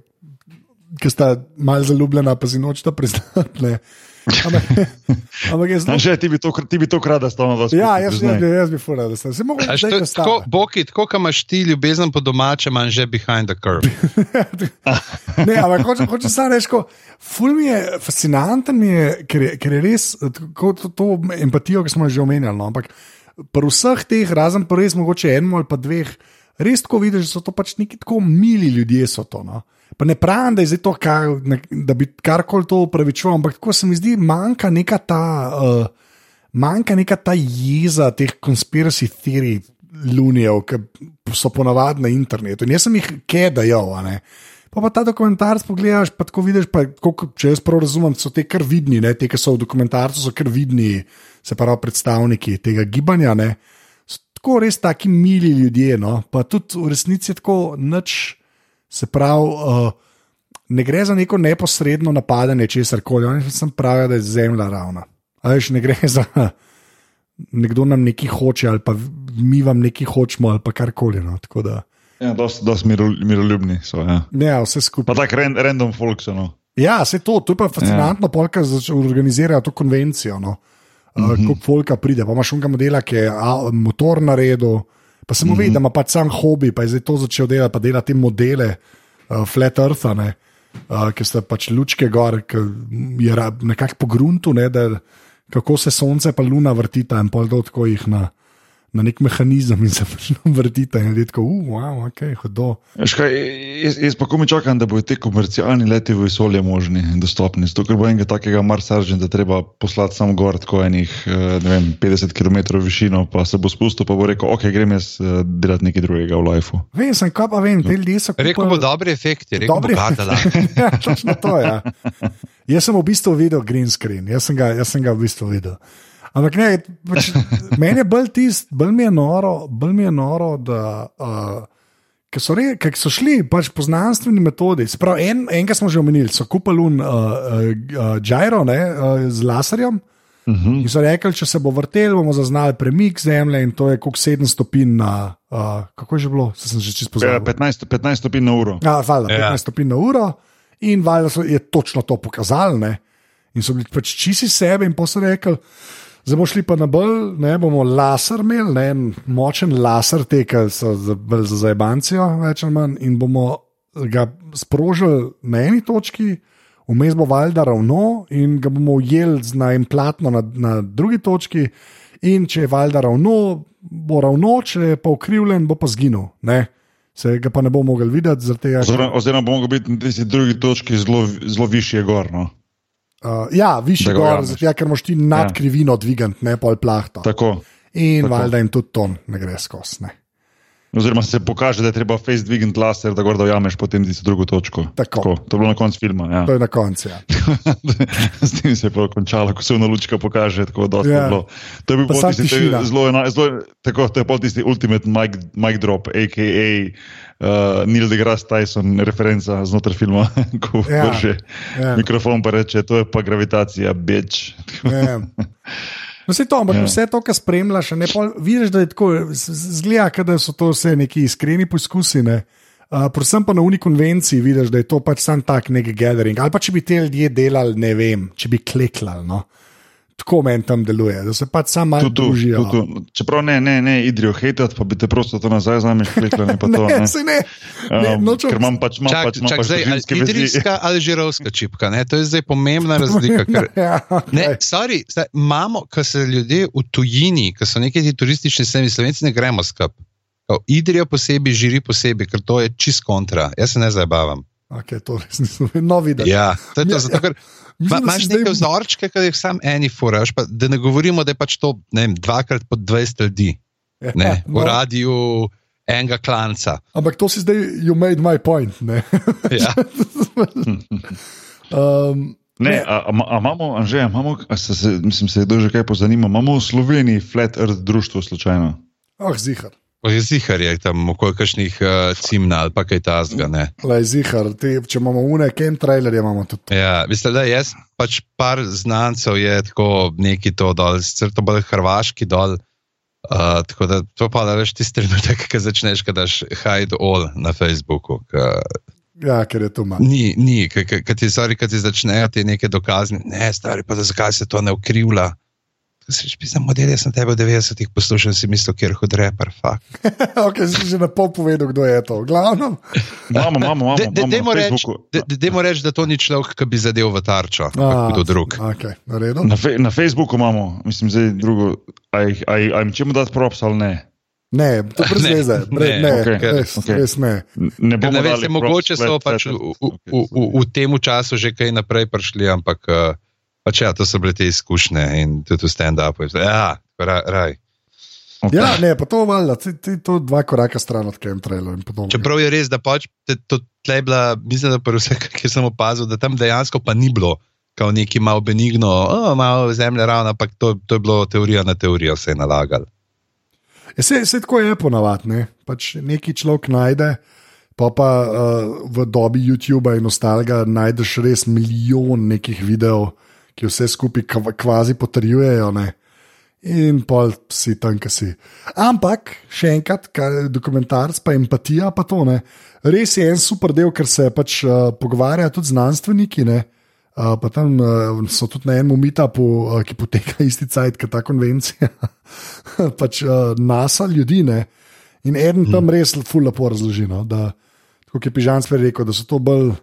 ker sta malo zaljubljena, pa si nočeta priznati. Ampak, ampak je zelo. Anže, ti bi to, ti bi to krada stalno vas. Ja, jaz, jaz, bi- jaz bi fural, da sem se mogel predstaviti. Tako, Boki, tako kot imaš ti ljubezen po domačem, imaš že behind the curve. Ne, ampak hoče, hoče samo reči, ko- ful mi je fascinanten, mi je, ker, je, ker je res tako, to, to empatijo, ki smo jo že omenjali. No, ampak pri vseh teh, razen pa res mogoče enemu ali pa dveh, res tako vidiš, da so to pač neki tako mili ljudje. So to, no. Pa ne pravim, da je to, kar, ne, da bi karkoli to upravičoval, ampak tako se mi zdi, manjka neka ta. Uh, Manjka neka ta jeza teh konspiracy theory lunijev, ki so ponavadi na internetu. In jaz sem jih kedajal. Pa pa ta dokumentarc pogledaš, pa tako vidiš, pa, tako, če jaz prav razumem, so te kar vidni, ne? te, ki so v dokumentarcu, so kar vidni, se pravi, predstavniki tega gibanja. Ne? So tako res taki mili ljudje, no? pa tudi v resnici tako nič, se pravi, uh, ne gre za neko neposredno napadanje česar koli, oni sem pravijo, da je zemlja ravna. Veš, ne gre za. nekdo nam nekaj hoče, ali pa mi vam nekaj hočemo, ali pa karkoli. No. Tako da, Ja, dosti dost miroljubni so. Ja. ja, vse Pa skupaj. tako ran, random folk so. No. Ja, se to, to je pa fascinantno, ja. ker organizirajo to konvencijo. No. Uh, Mhm. Ko folka pride, pa imaš unga modela, ki je motor naredil, pa se mu Mhm. ve, da ima pač sam hobi, pa je zdaj to začel delati, pa dela te modele, uh, flat eartha, ne, uh, ki so pač lučke gor, ki je nekako po gruntu, ne, da kako se sonce pa luna vrtita in pol do tako jih na, na nek mehanizem in se pač vrtita in je tako, uh, wow, ok, hodo. Veš Kaj, jaz, jaz pa komi čakam, da bodo te komercialni leti v vesolje možni in dostopni. Zato, ker bo enega takega Mars Argenta treba poslati sam gor, tako enih eh, ne vem, 50 km višino, pa se bo spustil, pa bo rekel, ok, grem jaz eh, delati nekaj drugega v lifeu. Vem, sem kaj pa vem, te ljudje so Rekel bo dobri efekti, rekel Dobri- bo gadala. ja, točno to je. Ja. Jaz sem v bistvu videl green screen, jaz sem ga, jaz sem ga v bistvu videl. Ampak ne, pač, meni je bolj tist, bolj mi je noro, bolj mi je noro da. Uh, Ker so, re, ker so šli pač po znanstveni metodi. Se Pravi, en, enega smo že omenili, so kupili un, uh, uh, gyro ne, uh, z laserjem. Uh -huh. In so rekli, če se bo vrtel, bomo zaznali premik zemlje in to je kot 7 stopinj na. Uh, kako je že bilo? Se sem že čisto Ja, pozabil. 15, 15 stopinj na uro. Ja, valjda, 15 Ja. stopinj na uro, in valjda so, je točno to pokazali. Ne? In so bili pač čisti sebe, in pa so rekli, zdaj bomo šli pa na bolj, ne bomo laser imeli, ne, en močen laser, te, ki so za, za zajbancijo, več ali manj, in bomo ga sprožili na eni točki. Vmes bo valjda ravno in ga bomo ujeli z- na en platno na, na drugi točki, in če je valjda ravno, bo ravno, če je pa ukrivljen, bo pa zginil. Ne? Se ga pa ne bo mogel videti, tega, Oziroma, oziroma bo mogel biti na tisti drugi točki zelo, zelo višje gor. Uh, ja, višji gor, zato ja, ker moš ti nad Ja. krivino dvigant, ne pol plahto. Tako. In tako. valjda jim tudi ton ne gre skozi. Oziroma se pokaže, da je treba face dvigant laser, da gor da ujameš potem tisto drugo točko. Tako. To je bilo na koncu filma. Ja. To je na koncu. Ja. S tem se je pa končalo, ko se vna lučka pokaže. Tako, Ja. je bilo. To je bil Pa pol tisti, te- zelo, zelo, tako, to je pol tisti ultimate mic, mic drop, a.k.a. Uh, Neil deGrasse Tyson, referenca znotraj filma, ko Ja. vrže Ja. mikrofon pa reče, to je pa gravitacija, beč. Ja. No, vse to, ampak Ja. vse to, kar spremljaš, ne, pol, vidiš, da je tako, zgleda, da so to vse neki iskreni poskusi. Ne. Uh, predvsem pa na uni konvenciji vidiš, da je to pač sam tak nek gathering. Ali pa če bi te ljudje delali, ne vem, če bi kleklali. No. Tako meni tam deluje, da se pač sam malo družijo. tu, tu. Čeprav ne, ne, ne, idrijo hejtat, pa bi te prosto to nazaj z nami špekli, ne pa to. Ne, Ne. se ne. ne Um, nočem- ker imam pač, Čak, pač, čak pač zdaj, ali idrijska ali žirovska čipka. Ne? To je zdaj pomembna razlika. Ker, Ja, ne, okay. sorry, zdaj, imamo, ko se ljudje v tujini, ko so neki ti turistični semi, slovenci ne gremo skup. Idrijo posebej, žiri posebej, ker to je čist kontra. Jaz se ne zabavam. Okay, to res nisem no, videl. Ja, to je to, Ja, zato, ker Mislim, Ma, imaš neke vzorčke, ki jih sam eni furaš, pa da ne govorimo, da je pač to ne vem, dvakrat po 20 ljudi ne, v no. radiju enega klanca. Ampak to si zdaj, you made my point. Ne? Ja. um, Ne, a, a, a imamo, Anže, a imamo, a se, se, mislim, se je kdo že kaj pozanima, imamo v Sloveniji Flat Earth društvo slučajno? oh, zihar. Zihar je tam okoli kakšnih uh, cimna ali pa kaj tasga. Ne. Lej, zihar. Te, če imamo une, ken trailerje imamo tudi. Ja, mislim, da jaz pač par znancev je tako neki to dol, sicer to bolj hrvaški dol. Uh, tako da to pa da veš tisti trenutek, ki začneš, da daš hide all na Facebooku. Ka, Ja, ker je to manj. ni, ni, ki ti, sorry, ki ti začnejo ti neke dokazni, ne, stari, pa zakaj se to ne ukrivlja. Pisal model, jaz sem tebe v 90-ih poslušal, si mislil, kjer hud reper, okay, si že na pol povedal, kdo je to. Glavno. Imamo, imamo, imamo. Dajmo reči, reči, da to ni človek, ki bi zadev v tarčo, ampak kdo drug. Okay, na fe, na Facebooku imamo, mislim, zdaj drugo. Aj, aj, aj, če mu dati props ali ne? Ne, to brez Ne, veze. Bre, ne, ne, okej, res, okej. res ne. Ne Ker bomo props, mogoče so pač v, v, v, v tem času že kaj naprej prišli, ampak uh, pač ja, to so bile te izkušnje in tudi v stand-upu. Ja, ra, raj. Okay. Ja, ne, pa to valjda, ti, ti to dva koraka stran od kem trailer in podobno. Čeprav je res, da pač te, to tle je bila, mislim, da prvo vse, kar sem opazil, da tam dejansko pa ni bilo. Kao neki malo benigno, oh, malo zemlja ravna, ampak to, to je bilo teorija na teorijo, se je nalagal. Ja, se, se tako je ponavadi, ne? pač neki človek najde, pa pa uh, v dobi YouTube in ostalega najdeš res milijon nekih videov, ki vse skupaj kva- kvazi potrjujejo. Ne? in pol si tam, ki si. Ampak, še enkrat, dokumentarc, pa empatija, pa to ne. Res je en super del, ker se pač uh, pogovarjajo tudi znanstveniki. Ne? Uh, pa tam uh, so tudi na enem meetupu, uh, ki poteka isti cajt, kot ta konvencija, pač uh, NASA ljudi. Ne? In eden tam hmm. res lepo razloži. No? Da, kot je Pižan spet rekel, da so to bolj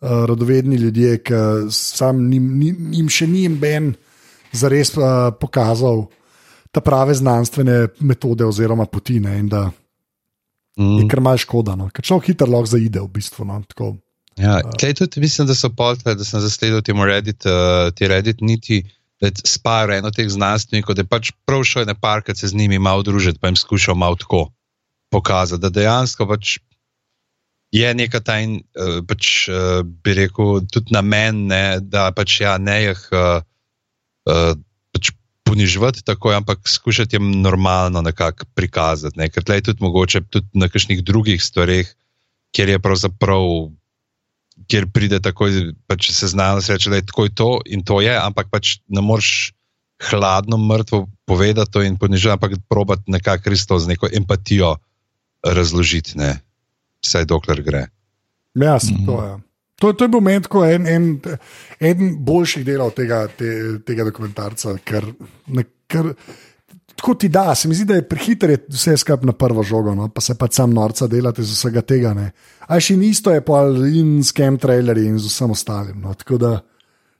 radovedni ljudje, ki sam njim, njim še ni imben zares uh, pokazal te prave znanstvene metode oziroma poti. Ne? In da mm. je kar malce škoda, no? ker človek hitro lahko zaide v bistvu. No? Ja, uh, tudi mislim, da so poltle, da sem zasledil temu Reddit, uh, ti Reddit niti. Sparo eno teh znanstvenikov, da je pač prav šel na park, se z njimi malo družiti, pa jim skušal malo tako pokazati, da dejansko pač je neka ta, in, uh, pač, uh, bi rekel, tudi namen, ne, da pač ja, ne jih uh, uh, pač ponižvati tako, ampak skušati jim normalno nekako prikazati. Ne, ker tle je tudi mogoče tudi na kakšnih drugih stvareh, kjer je pravzaprav kjer pride tako, da pač se znajo reči, da je tako to in to je, ampak pač ne moreš hladno, mrtvo povedati in ponižati, ampak probati nekako res to z neko empatijo razložiti, ne? Vsaj dokler gre. Ja, mm -hmm. to je. To, to je bil moment, ko je en, en, en boljših delov tega, te, tega dokumentarca, ker, ne, ker tako ti da, se mi zdi, da je prehiter vse skupaj na prvo žogo, no? pa se pa sam norca delate z vsega tega. Aj še in isto je pa in s kem trailerji in z vsem ostalim. No?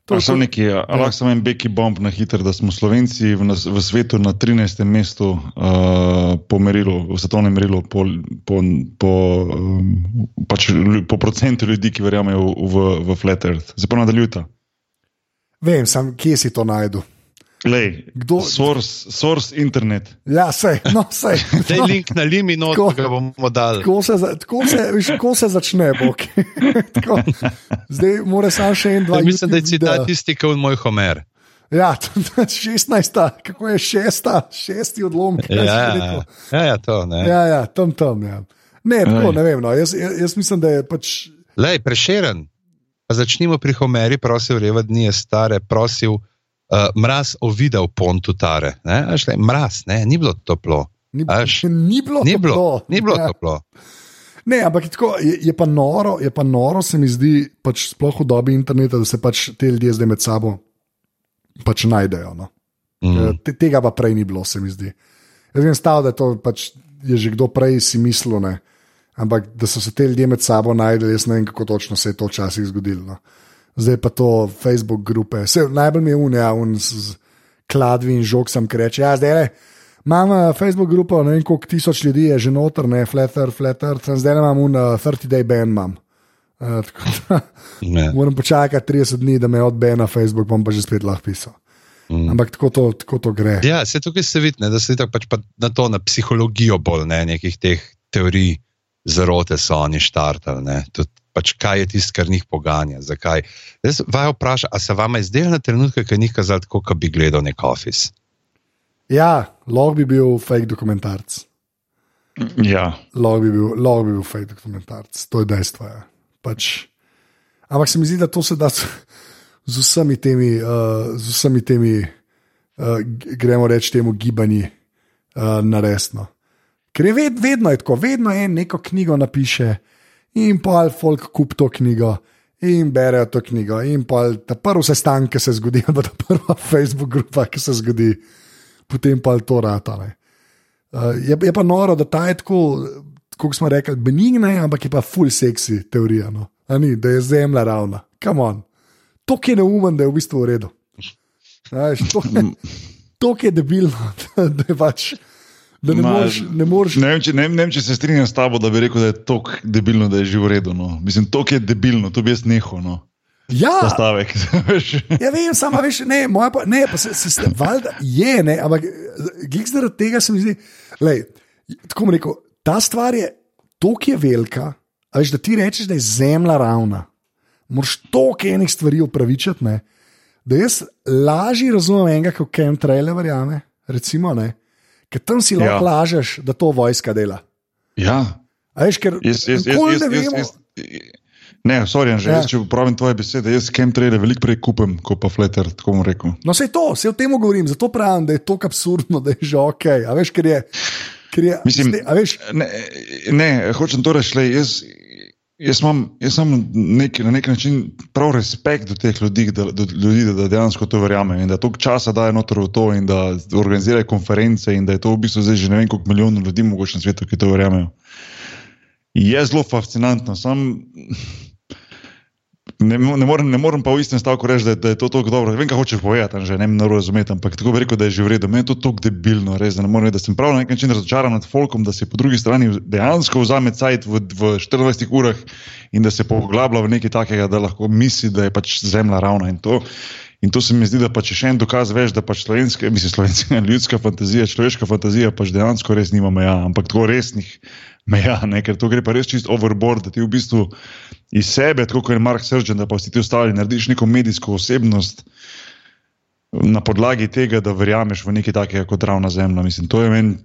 To je nekaj, ja. lahko samo en beki bomb na hiter, da smo Slovenci v, nas, v svetu na 13. mestu uh, po merilu, v svetovnem merilu, po, po, po, um, pač, po procentu ljudi, ki verjamejo v, v, v Flat Earth. Zdaj pa nadaljujte. Vem, sam, kje si to najdu. Lej, Kdo, source, source internet. Ja, sej, no, sej. Dej no. link na limi, no, tako ga bomo dali. Tako se, tako se, viš, tako se začne, bok. tako, zdaj mora samo še en, dva. Ja, mislim, da je citat tisti, kot moj Homer. Ja, 16, kako je šesta, šesti odlom. Ja, ja, ja, ja, to ne. Ja, ja, tam, tam. Ja. Ne, tako, ne vem. No. Jaz, jaz, jaz mislim, da je pač. Lej, preširen. Začnimo pri Homeri, prosil, reva dni je stare, prosil uh, mraz ovidel pontutare. Ne? Mraz, ne? ni bilo toplo. Ni, ni bilo ni toplo. Bilo, ni bilo ja. toplo. Ne, ampak je, tako, je, je, pa noro, je pa noro, se mi zdi, pač sploh v dobi interneta, da se pač te ljudje zdaj med sabo pač najdejo. No? Mm. Te, tega pa prej ni bilo, se mi zdi. Jaz vem, stav, da to pač je že kdo prej si mislil, ne? ampak da so se te ljudje med sabo najdeli, jaz ne vem, kako točno se je to včasih zgodilo. No? Zdaj pa to Facebook grupe. Se, najbolj mi je unija, ja, un z kladvi in žog sem reče. Ja, zdaj le. Imam Facebook grupo, ne vem koliko tisoč ljudi je že noter, ne flatter, flatter, zdaj imam un uh, 30-day ban. Imam. Uh, moram počakati 30 dni, da me odbe na Facebook, bom pa že spet lahko pisal. Mm. Ampak tako to, tako to gre. Ja, se tukaj se vidi, da se pač pa na to, na psihologijo bolj, ne nekih teh teorij zarote so oni štartali pač kaj je tisto, kar njih poganja. Zakaj? Jaz vaju vprašam, ali se vam je zdelo na trenutke, ki njih kazali, kot bi gledal nek office? Ja, lahko bi bil fake dokumentarc. Ja. Lahko bi, bi bil fake dokumentarc, to je dejstvo. Ja. Pač, ampak se mi zdi, da to se da z, z vsemi temi, uh, z vsemi temi uh, gremo reči, temu gibanju uh, na resno. Ker je ved, vedno je tako, vedno je neko knjigo napiše, in pa ali folk kup to knjigo. In berejo to knjigo, in pa ta prvi sestanek, ki se zgodi, ali pa ta prva Facebook grupa, ki se zgodi, potem pa to rata. Uh, je, je pa noro, da ta je tako, kot smo rekli, benigna, ampak je pa full sexy teorija. No? Ni, da je zemlja ravna. Kam on. To, ki je neumen, da je v bistvu v redu. To, ki je debilno, da je pač. Da ne, moreš, ne, moreš... ne, vem, če, ne, ne vem, če se strinjam s tabo, da bi rekel, da je to debilno, da je že v redu. No. Mislim, to je debilno, to bi jaz nehal. No. Ja, stavek. ja, vem, samo veš, ne, moja pa, ne, pa se, se, se valjda, je, ne, ampak gig zaradi tega se mi zdi, lej, tako bom rekel, ta stvar je tako je velika, veš, da ti rečeš, da je zemlja ravna. Moraš toliko enih stvari upravičiti, ne, da jaz lažje razumem enega, kot Kem Trailer verjame, recimo, ne ker tam si lahko ja. lažeš, da to vojska dela. Ja. Veš, ker jaz, jaz, jaz, jaz, jaz, jaz, Ne, sorry, že Ja. ja. če uporabim tvoje besede, jaz chemtraile veliko prej kupim, kot pa flatter, tako bom rekel. No, vse to, vse o tem govorim, zato pravim, da je to absurdno, da je že ok. A veš, ker je. Ker je Mislim, ste, a veš, Ne, ne hočem to reči, jaz, jaz imam, jaz imam nek, na nek način prav respekt do teh ljudi, da, do ljudi, da, da dejansko to verjamejo in da toliko časa dajo noter v to in da organizirajo konference in da je to v bistvu zdaj že ne vem koliko milijonov ljudi mogoče na svetu, ki to verjamejo. Je zelo fascinantno, sam ne, ne, morem, ne morem pa v istem stavku reči, da, da je to tako dobro. Vem, kaj hočeš povedati, že ne narobe razumeti, ampak tako bi rekel, da je že v redu. Meni je to tako debilno, res, da ne morem reči, da sem prav na nek način razočaran nad folkom, da si po drugi strani dejansko vzame cajt v, v 24 urah in da se poglablja v nekaj takega, da lahko misli, da je pač zemlja ravna in to. In to se mi zdi, da pač je še en dokaz več, da pač slovenska, mislim, slovenska ljudska fantazija, človeška fantazija pač dejansko res nima meja, ampak tako resnih meja, ne? ker to gre pa res čist overboard, da ti v bistvu iz sebe, tako kot je Mark Sržen, da pa vsi ti ostali narediš neko medijsko osebnost na podlagi tega, da verjameš v nekaj takega kot ravna zemlja. Mislim, to je meni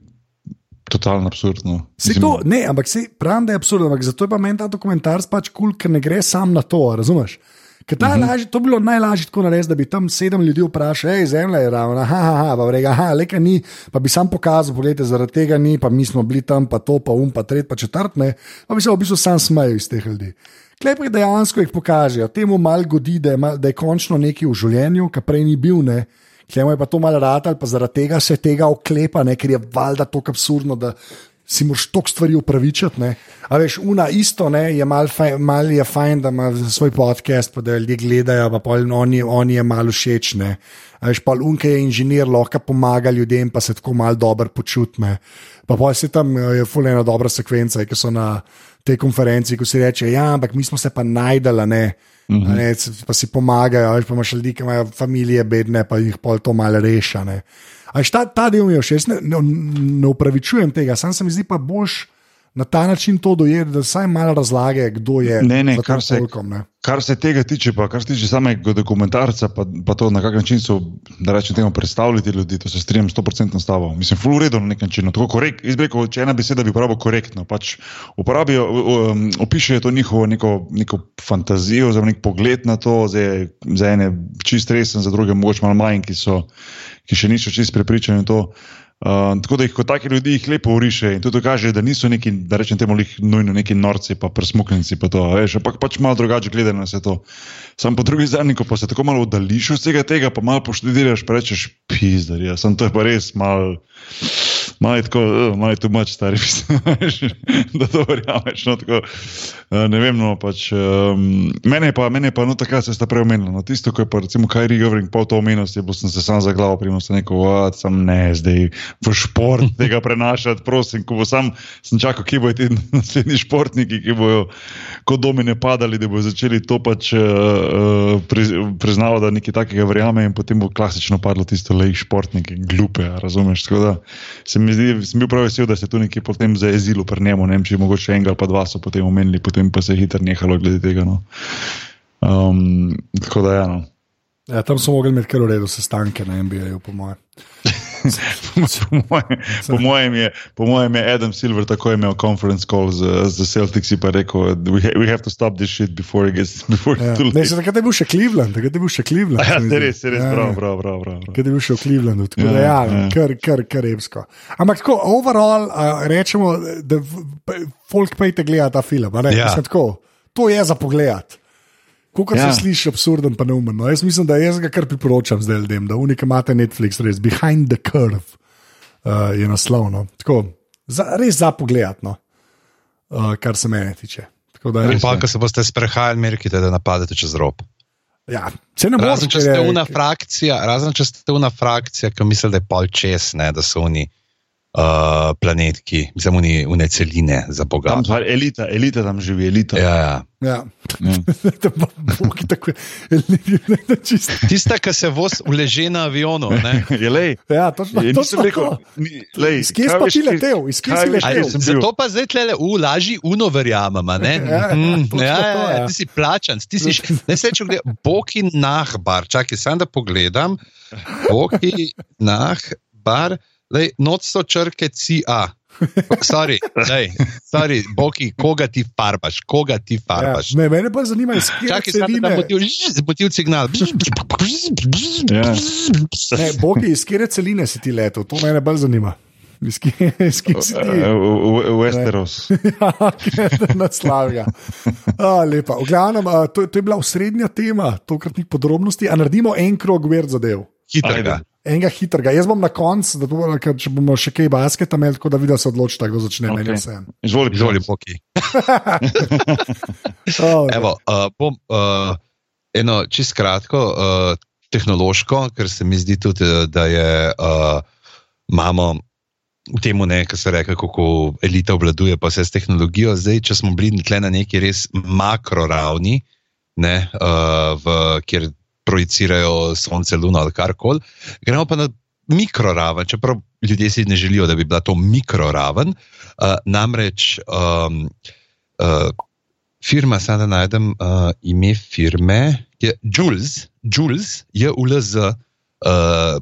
totalno absurdno. Se to, ne, ampak se pravim, da je absurdno, ampak zato je pa meni ta dokumentarc pač kul, cool, ker ne gre sam na to, razumeš? Ker ta uh -huh. lažje, to bi bilo najlažje tako narediti, da bi tam sedem ljudi vprašal, hej, zemlja je ravna, aha, aha, pa rega, aha, leka ni, pa bi sam pokazal, pogledajte, zaradi tega ni, pa mi smo bili tam, pa to, pa um, pa tret, pa četrt, ne, pa bi se v bistvu sam smejal iz teh ljudi. Klepri dejansko jih pokažejo, temu mal godi, da je, mal, da je končno nekaj v življenju, kar prej ni bil, ne. Klemo je pa to malo rad ali pa zaradi tega se tega oklepa, ne, ker je valjda tako absurdno, da si moraš toliko stvari upravičiti. Ne. A veš, una isto ne, je malo faj, mal je fajn, da ima svoj podcast, pa da ljudje gledajo, pa pol oni, oni je malo všeč. Ne. A veš, pol unke je inženir, lahko pomaga ljudem, pa se tako malo dobro počutne. Pa pol se tam eh, je fulena dobra sekvenca, ki so na tej konferenci, ko si reče, ja, ampak mi smo se pa najdela, ne. Uh -huh. ne, pa si pomagajo, veš, pa imaš ljudi, ki imajo družine bedne, pa jih pol to malo reša. Ne. A veš, ta, ta del mi je všeč, ne, ne, ne upravičujem tega, sam se mi zdi pa boš na ta način to dojeti, da vsaj malo razlage, kdo je Ne, ne, kar se- folkom, ne. Kar se tega tiče, pa kar se tiče samega dokumentarca, pa, pa to na kak način so, da rečem temu, predstavljati ljudi, to se strinjam 100% s tabo. Mislim, ful uredo na nek način. no, Tako korekt, jaz bi rekel, če ena beseda bi uporabil korektno, pač uporabijo, um, opišejo to njihovo neko, neko fantazijo, za nek pogled na to, za, za ene čist resen, za druge mogoče malo manj, ki, so, ki še niso čist prepričani v to. Uh, tako da jih kot take ljudi jih lepo uriše in to dokaže, da niso neki, da rečem temu, lih nujno neki norci, pa presmuknjenci, pa to, veš, ampak pač malo drugače gledajo na vse to. Sam po drugi strani, ko pa se tako malo oddališ od vsega tega, pa malo poštediraš, pa rečeš, pizdar, ja, sem to je pa res malo. Malo je tako, malo je tu mač, stari, da to verjameš. No, tako, ne vem, no, pač, um, mene je pa, mene je pa no, takrat se sta prej omenila. No, tisto, ko je pa recimo Kairi Govering pol to omenil, si bo sem se sam za glavo primal, sem rekel, "What, sam ne, zdaj v šport tega prenašati, prosim, ko bo sam, sem čakal, kje bojo ti naslednji športniki, ki bojo kot domine padali, da bojo začeli to pač uh, pri, priznavati, da nekaj takega verjame in potem bo klasično padlo tisto lej športnike, glupe, razumeš. Tako da se mi zdi, sem bil prav vesel, da ste tu nekje potem zaezilo pri njemu, ne vem, če mogoče enega ali pa dva so potem omenili, potem pa se je hitro nehalo glede tega. No. Um, tako da, ja, no. Ja, tam so mogli imeti kar v redu sestanke na NBA-ju, po mojem. Po, mojem, po, mojem je, po mojem je Adam Silver tako imel conference call z, z Celtics in rekel, we, ha, we have to stop this shit before it gets before Ja. too Ne, late. se takrat je bil še Cleveland, takrat je bil še Cleveland. Ja, zdi. res, se res, Ja, prav, ja. prav, prav, prav. prav. Kaj je bil še v Clevelandu, tako da Ja, ja, ja. kar, kar, kar repsko. Ampak tako, overall, uh, rečemo, da folk pejte gledati ta film. a ne? Ja. Mislim, tako, to je za pogled. Kako Ja. se sliši absurden, pa neumen. No, jaz mislim, da jaz ga kar priporočam zdaj ljudem, da unika imate Netflix, res Behind the Curve uh, je naslovno. Tako, za, res za pogled, no, uh, kar se mene tiče. Tako da, In pa, ko se boste sprehajali, merkite, da napadete čez rob. ja, se ne Razen, če ste una frakcija, razen če ste una frakcija, ki misli, da je pol čez, ne, da so oni uh, planetki, mislim, oni une celine za Boga. Elita, elita tam živi, elita. Ja, ja. Ja. Ja. Bog tako čisto. Tista, ki se voz uleže na avionu. Ne? Je lej. Ja, točno, Je, točno rekel, ni, lej, Iz kje si ti letel? Iz kje si letel? Zato pa zdaj tle, v laži uno verjamem. Ja, Mhm, točno ja, to, ja, ja. ja, ti si plačan, ti si ne se če gledaj, Boki Nahbar, čakaj, sem da pogledam. Boki Nahbar, Lej, noč so črke CA. Sorry, daj, sorry, Boki, koga ti farbaš, koga ti Ja, farbaš. ne, mene pa zanima, iz kje Čakaj, samo da celine. motiv, motiv signal. Ja. Ne, Boki, iz kje celine si ti letel, to mene bolj zanima. Ti? Eh, Westeros. Naslavlja. A, lepa. V glavnem, to, to je bila osrednja tema tokratnih podrobnosti. A naredimo en krog ver zadev. Hitrega. Enega hitrega. Jaz bom na koncu, da ker če bomo še kaj basketa imeli, tako da vidiš, se odločite, kdo začne. Okay. Meni vseeno. Izvoli, Izvoli, Boki. Oh, Evo, uh, bom uh, eno čist kratko, uh, tehnološko, ker se mi zdi tudi, da je uh, imamo v tem, kar se reče, kako elita obvladuje pa vse s tehnologijo. Zdaj, če smo bili na neki res makro ravni, ne, uh, v, kjer projicirajo sonce, luno ali karkoli, gremo pa na mikroraven, čeprav ljudje si ne želijo, da bi bila to mikroraven. Uh, namreč um, uh, firma, zdaj da najdem uh, ime firme, je Jules, Jules je ULZ. Uh,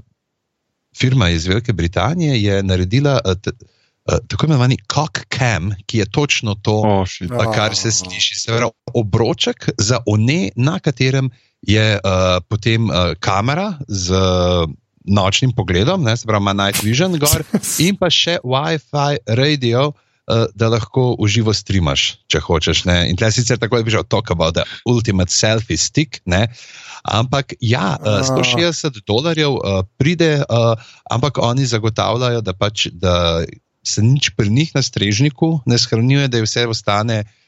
firma iz Velike Britanije je naredila uh, uh, tako imenovani cock cam, ki je točno to, Oh. Ja. kar se sliši. Se pravi, obroček za one, na katerem je uh, potem uh, kamera z uh, nočnim pogledom, ne, se pravi, ima night vision gor in pa še WiFi radio. uh, Da lahko uživo streamaš, če hočeš. Ne? In tle sicer tako je že talk about the ultimate selfie stick, ne? ampak ja, uh, 160 dolarjev uh, pride, uh, ampak oni zagotavljajo, da, pač, da se nič pri njih na strežniku ne shranjuje, da je vse ostane uh,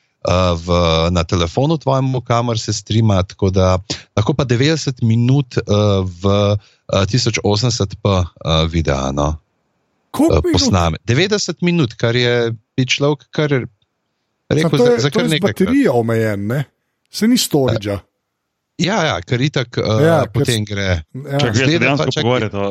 v, na telefonu tvojemu, kamor se streama, tako da lahko pa 90 minut uh, v uh, 1080p uh, videa no, uh, posname. 90 minut, kar je človek kar rekel, To za, je, za to kar nekaj. baterijo omejen, ne? Se ni storage. Ja, ja, ker itak uh, Ja, ja, ker potem gre. Ja. Se pa, dejansko čakaj. pogovarjata,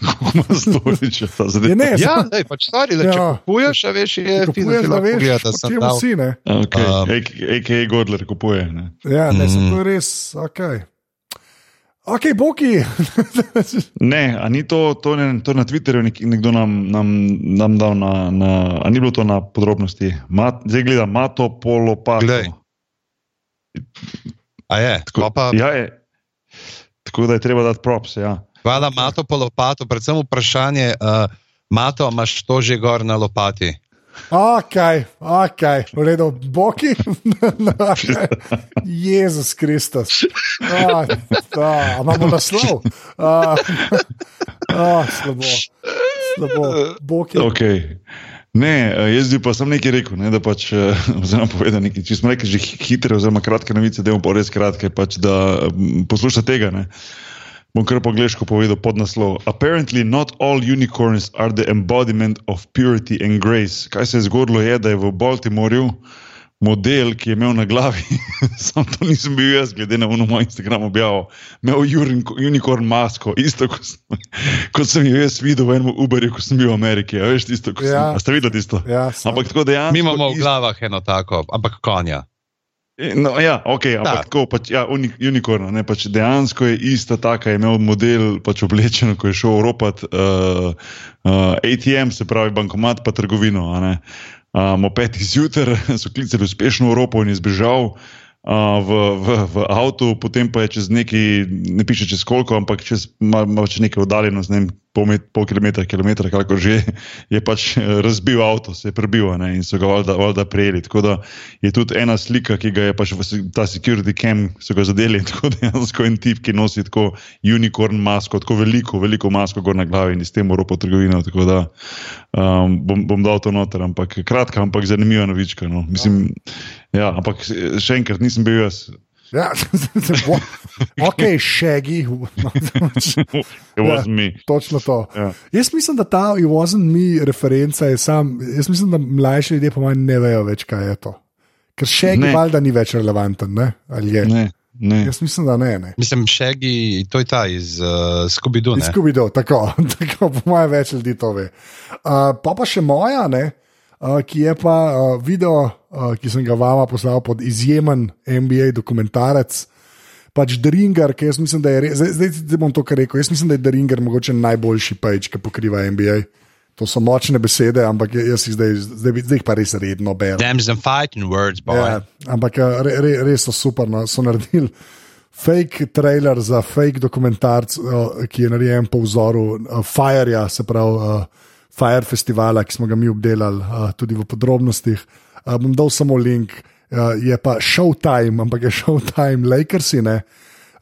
kako ima storiče zadeva. ne, Ja, daj, pač stvari, da če Ja. kupuješ, a veš, je Če kupuješ, ti da veš, da sem čem dal. si, ne? Okay. Um, A.k.a. Godler kupuje. Ne? Ja, ne, mm. To je res, ok. Ok, boki. Ne, a ni to, to, ne, to na Twitterju nek, nekdo nam, nam, nam dal na, na, a ni bilo to na podrobnosti. Ma, zdaj gledam, ima to polopato. Glej. A je, Tako, pa, ja, je. Tako da je treba dati props. Ja. hvala Mato po lopatu, predvsem vprašanje, uh, Mato, imaš to že gor na lopati? Ok, ok, v redu, boki. okay. Jezus Kristus. Ah, ah, imamo naslov. Ah, ah, slabo. slabo. Boki. Okay. Ne, eh, jaz bi pa sem nekaj rekel, ne, da pač, eh, oziroma povedal nekaj, če smo rekli že hi- hitre, oziroma kratke novice, da je pa res kratke, pač, da mm, posluša tega. Ne. Bom kar po angliško povedal pod naslov. Apparently not all unicorns are the embodiment of purity and grace. Kaj se je zgodilo je, da je v Baltimorju model, ki je imel na glavi, sam to nisem bil jaz, glede na ono moj Instagram objavo, imel unicorn masko, isto kot sem, kot sem jo jaz videl v enem Uberju, ko sem bil v Ameriki. A veš tisto, ko sem, Ja. a ste videli tisto? Ja, sem. Ampak tako dejansko. Mi imamo v glavah eno tako, ampak konja. No, ja, okay, ampak tako pač, ja, uni, unikorn. Ne, pač dejansko je ista taka, je imel model pač oblečen, ko je šel ropat uh, uh, ATM, se pravi bankomat, pa trgovino. a ne. Um, ob petih zjutraj so klicali uspešno Evropo in je zbežal. Uh, v, v, v avtu, potem pa je čez neki, ne piše čez koliko, ampak čez malo čez nekaj oddaljenost, ne vem, pol, met, pol kilometra, kilometra, kako že, je pač eh, razbil avto, se je prebil ne, in so ga valjda, valjda prejeli. Tako da je tudi ena slika, ki ga je pač ta security cam, so ga zadeli, tako dejansko en tip, ki nosi tako unicorn masko, tako veliko, veliko masko gor na glavi in s tem Evropo trgovino. Tako da um, bom, bom dal to noter, ampak kratka, ampak zanimiva novička. No. Mislim, ja, ampak še enkrat nisem bil jaz. Ja, ok, šegi. Me. Točno to. Ja. Jaz mislim, da ta It wasn't me referenca je sam. Jaz mislim, da mlajši ljudje po mojem ne vejo več, kaj je to. Ker še Ne. Givalda ni več relevanten, ne? ali je? Ne, ne. Jaz mislim, da ne. ne. Mislim, Šegi, to je ta iz uh, Scooby-Doo. ne? Izkubido, tako, tako po mojem več ljudi to ve. Uh, pa pa še moja, ne, uh, ki je pa uh, video, uh, ki sem ga vama poslal pod izjemen NBA dokumentarec. Pač Dringer, ki jaz mislim, da je res, zdaj, zdaj, zdaj bom to kar rekel. Jaz mislim, da je Dringer mogoče najboljši pač, ki pokriva NBA. To so močne besede, ampak jaz jih zdaj, zdaj, zdaj jih pa res redno berem. Thems and fighting words, boy. Ja, ampak re, re, res so super. No. So naredili fake trailer za fake dokumentarc, ki je narejen po vzoru uh, Fireja, se pravi uh, Fire festivala, ki smo ga mi obdelali uh, tudi v podrobnostih. Uh, bom dal samo link, uh, je pa Showtime, ampak je Showtime Lakersi, ne.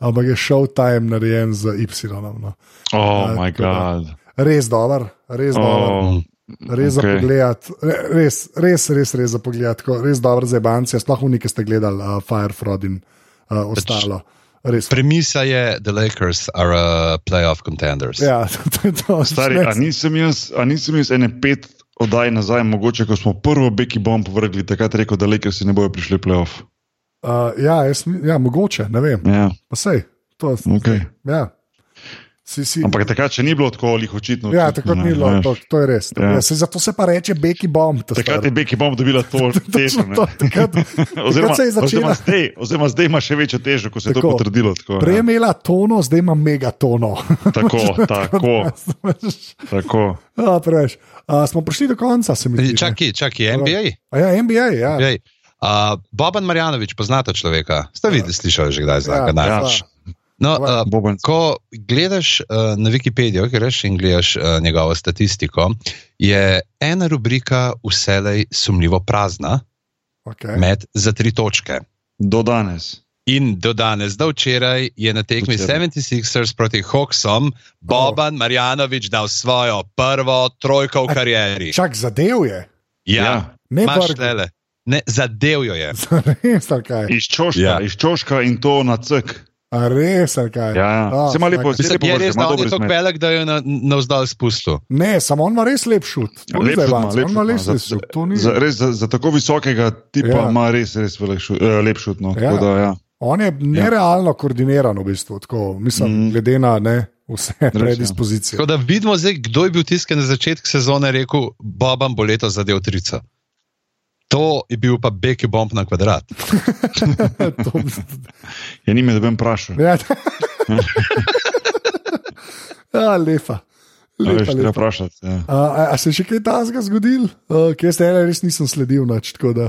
Ampak je Showtime narejen z Y. No. Oh, Ja, moj bog. Res dober, res dober. Oh, Res za okej. pogled, re- res, res, res, res za pogled, res dobro za ebance, sploh v neki ste gledali uh, Firefrod in uh, ostalo. Res. Premisa je, the Lakers are uh, playoff contenders. Ja, to je to. Stari, a nisem jaz, a nisem jaz ene pet oddaj nazaj, mogoče, ko smo prvo Becky Bomb vrgli, takrat rekel, da Lakersi ne bojo prišli v playoff. Uh, ja, jaz, ja, mogoče, ne vem. Ja, Pa sej, to, okay. ja. Si, si, Ampak takrat še ni bilo tako lih očitno. ja, tako ni bilo, to, to je res. Ja. Ja. Sej, zato se pa reče Becky Bomb. ta Takrat je Becky Bomb dobila to težo. To, takrat, Oziroma, takrat se je oziroma, začela. zdaj, oziroma zdaj ima še večjo težo, ko se je to Tako. potrdilo. Tako, Prej je ja. imela tono, zdaj ima megatono. tako, tako, tako. Ja, preveč. Uh, smo prišli do konca, se mi zdi. Čakaj, čakaj, NBA. A Ja, NBA, ja. Okay. Uh, Boban Marjanovič, poznate človeka? Ste videli, slišali že kdaj za Ja, njega? ja. Ja. No, uh, Boban. ko gledaš uh, na Wikipedijo, greš in gledaš uh, njegovo statistiko, je ena rubrika vselej sumljivo prazna Okay. med za tri točke. Do danes. In do danes, do včeraj, je na tekmi Včeraj. 76ers proti Hawksom Boban Marjanovič dal svojo prvo trojko v karieri. Čak, zadev je. Ja, Ne imaš vrgel. tele. Ne, zadev jo je. Res, ali kaj? Iz čoška, Ja. ja. iz čoška in to na cek. A res, ali kaj? Ja, ja. A, Se ima lepo, se lepo Je res, da on je tako velik, da je na, na vzdolj spustil. Ne, samo on ima res lep šut. To ni Lep šut lep on šut res Za- šut. Ni- Za, res, za, za tako visokega tipa Ja. ja. ima res, res šut, eh, lep šut. No. Ja. Ja. Da, ja. On je nerealno koordiniran, v bistvu, tako, mislim, Mm. glede na ne, vse ja. predispozicije. Tako da vidimo zdaj, kdo je bil tisti, ki je na začetku sezone rekel, Boban bo letos zadev trica. To je bil pa Becky Bomb na kvadrat. Ja, ni me, da bi vprašal. Ja, ja, lepa. Lepa, lepa. vprašati. Ja. A, a, a se je še kaj takega zgodil, uh, ki jaz tega res nisem sledil? Nač, tako da.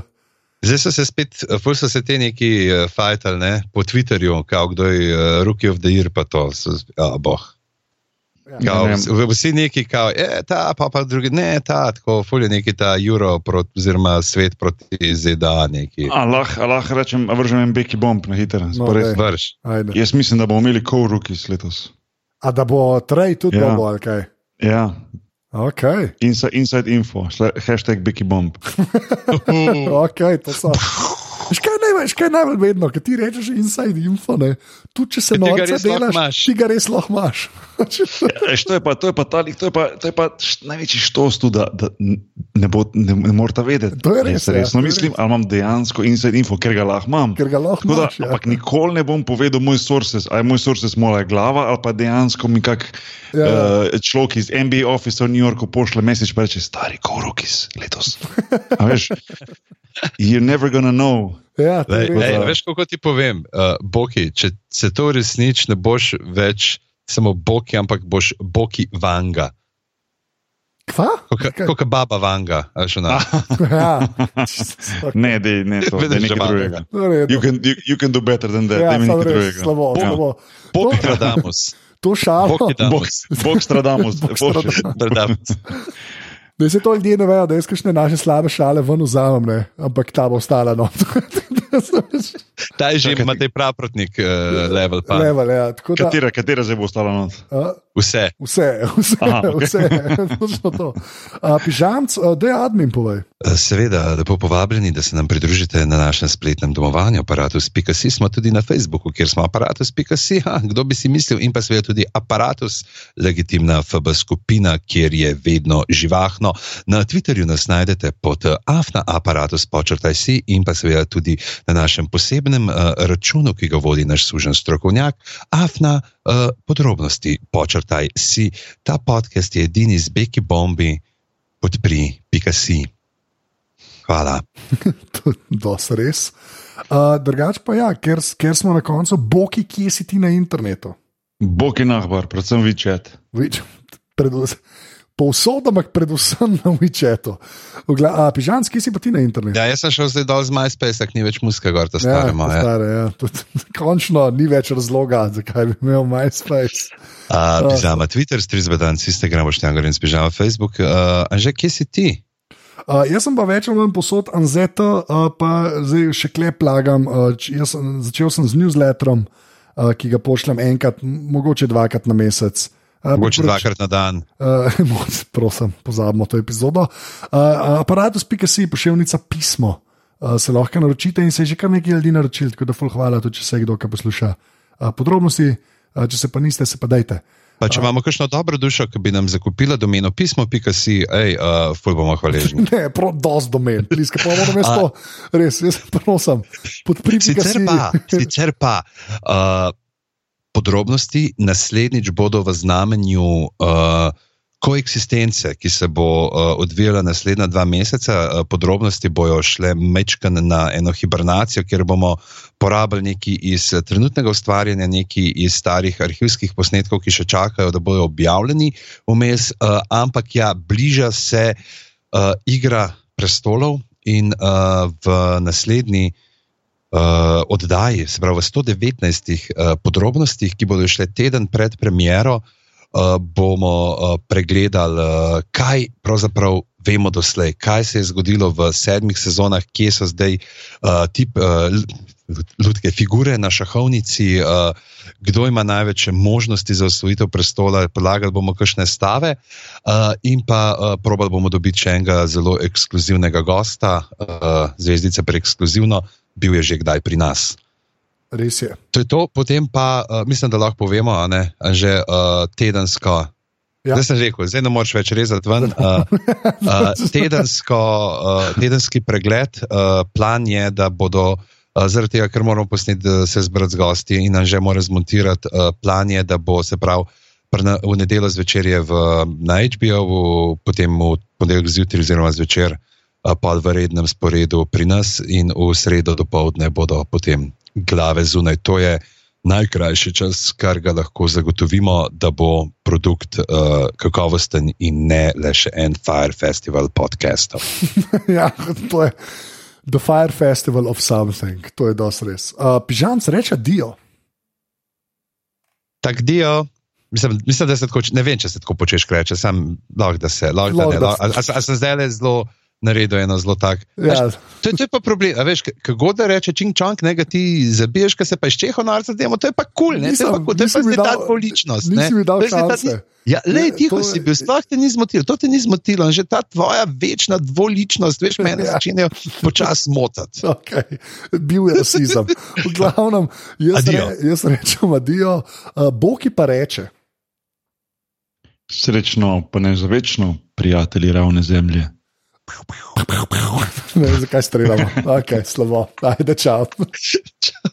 Zdaj so se spet, pol so se te neki uh, fajtali ne, po Twitterju, kao kdo je uh, Rookie of the Year, pa to. So, a, boh. Kao, Ne vsi- vsi neki, kao, je, ta, pa, pa drugi, ne, ta, tako, fulje neki ta Euro, prot, oziroma svet proti ZDA, neki. A lahko a lahko rečem, vržem en Becky Bomb na hitro. No. Vrš. Ajde. Jaz mislim, da bomo imeli co-rookies letos. A da bo trej tudi Ja. ja. bo, ali kaj? Ja, Okay. inside, inside info, hashtag Becky Bomb. Okay, to so. Veš, kaj je najbolj, veš, kaj je najbolj vedno, ki ti rečeš inside info, ne? tudi če se lahko delaš, imaš. ti ga res lahko imaš. Eš, to je pa, to je pa, ta, lik, to je pa, to je pa največji štos tu, da, da ne, bo, ne, ne morate vedeti. To je res, resno ja, to je mislim, res. ali imam dejansko inside info, ker ga lahko imam. Ker ga lahko imaš. Ja. ampak nikoli ne bom povedal moj sources, ali je moj sources moja glava, ali pa dejansko mi kak Ja, ja, ja. uh, človek iz NBA office v New Yorku pošle message in reče: Stari, korokis letos. A veš, you're never gonna know. Ja, Lej, da- veš, kako ti povem, uh, Boki, če se to resnič ne boš več samo Boki, ampak boš Boki Vanga. Kva? Kot baba Vanga, a že na. Ja. Ne, dej, ne, to že nekaj drugega. Redu. You can, you, you can do better than that. Ja, Daj mi nekaj res, drugega. slabo, Ja. slabo. Boki To- Tradamus. To šalo. Boki Bog, Damus. Bog stradamus. Da se to ljudje ne vejo, da jaz kakšne naše slabe šale ven vzamem, ne? ampak ta bo ostala. No. Ta je že ima tej praprotnik uh, level. Pa. Level, ja. Tako da, Katera, katera zdaj bo ostala not? a, Vse. vse, vse, Aha, okej. vse. Točno to. A, Pižamc, a, da je admin povej. Seveda, lepo povabljeni, da se nam pridružite na našem spletnem domovanju aparatus.si. Smo tudi na Facebooku, kjer smo aparatus.si. Kdo bi si mislil, in pa seveda tudi aparatus, legitimna FB skupina, kjer je vedno živahno. Na Twitterju nas najdete pod eh, afna aparatus počrtaj si in pa seveda tudi na našem posebnem uh, računu, ki ga vodi naš sužen strokovnjak, afna uh, podrobnosti počrtaj si. Ta podcast je edini z Beki Bombi, podpri, pika si. Hvala. To je dosti res. Uh, drugač pa ja, ker, ker smo na koncu, boki, kje si ti na internetu. Je nahbar, predvsem vi čet. Vič, predvsem- povsod, ampak predvsem na WeChatu. Pižans, ki si pa ti na internetu? Ja, jaz sem šel zdaj dol z MySpace, ni več muska, gor ta stara ja, moja. Stare, ja. Tud, končno ni več razloga, zakaj bi imel MySpace. Uh, pižama Twitter, Strizbedan, Instagram, Bošnjagar in Pižama Facebook. Uh, Anže, kje si ti? Uh, jaz sem pa več ali manj posod Anzeta, uh, pa zdaj še klep plagam. Uh, sem, začel sem z newsletterom, uh, ki ga pošljem enkrat, mogoče dvakrat na mesec. Uh, mogoče dvakrat na dan. Uh, prosim, pozabimo to epizodo. Uh, Aparatus.ca si pošiljnica pismo. Uh, se lahko naročite in se je že kar nekaj ljudi naročil, tako da hvala, tudi če se kdo posluša. Uh, podrobnosti, uh, če se pa niste, se pa dajte. Pa če imamo kakšno dobro dušo, ki bi nam zakupila domeno pismo, pika si, hej, uh, fuj bomo hvaležni. Ne, prav dos domen, pliske, pa imamo mesto, res, jaz prosim, podprite sicer si. Pa, sicer pa, uh, podrobnosti naslednjič bodo v znamenju. Uh, koeksistence, ki se bo uh, odvijala naslednja dva meseca, uh, podrobnosti bojo šle mečkan na eno hibernacijo, kjer bomo porabili nekaj iz trenutnega ustvarjanja, nekaj iz starih arhivskih posnetkov, ki še čakajo, da bodo objavljeni vmes, uh, ampak ja, bliža se uh, igra prestolov in uh, v naslednji. Uh, oddaji, se pravi, v 119 uh, podrobnostih, ki bodo šle teden pred premiero, uh, bomo uh, pregledali, uh, kaj pravzaprav vemo doslej, kaj se je zgodilo v sedmih sezonah, kje so zdaj uh, ti uh, ljudske figure na šahovnici, uh, kdo ima največje možnosti za osvojitev prestola. Podlagali bomo kakšne stave uh, in pa uh, probali bomo dobiti še enega zelo ekskluzivnega gosta, uh, zvezdice preekskluzivno, bil je že kdaj pri nas. Res je. To je to, potem pa uh, mislim, da lahko povemo, ne, že uh, tedensko. Ja. Zdaj sem rekel, zdaj ne moreš več rezati ven. Uh, uh, tedensko, uh, tedenski pregled, uh, plan je, da bodo, uh, zaradi tega, ker moramo posneti, da se zbrati z gosti in nam že mora zmontirati, uh, plan je, da bo se prav v nedeljo zvečer je v, na HBO, v, potem v ponedeljek zjutraj oziroma zvečer uh, pa v rednem sporedu pri nas in v sredo do povdne bodo potem glave zunaj. To je najkrajši čas, kar ga lahko zagotovimo, da bo produkt uh, kakovosten in ne le še en Fire Festival podcast. ja, to je The Fire Festival of Something, to je dosti res. Uh, Pižam se reče Dio. Tak Dio. Mislim, mislim, da se tako, ne vem, če se tako počeš, reče, sem lahko, da se lahko. A sem zdaj le zelo naredil eno zelo tak. Ja. To, to je pa problem. Veš, kako da reče čing čang, ne ga ti zabiješ, kaj se pa iz čeho narca demo, to je pa kul, cool, to je pa, to je pa ta dvoličnost. Nisi mi dal šanse. Ja, le, tiho to, si bil, sploh te ni zmotilo, to te ni zmotilo. Že ta tvoja večna dvoličnost, veš, mene ja. začne počasi motati. Okay. Bil je rasizem. V glavnem, jaz, re, jaz rečem, adijo, uh, Bog pa reče. Srečno, pa ne za večno, prijatelji ravne zemlje. Ne zakaj streljamo. Ok, slabo. Ajde, čau. čau.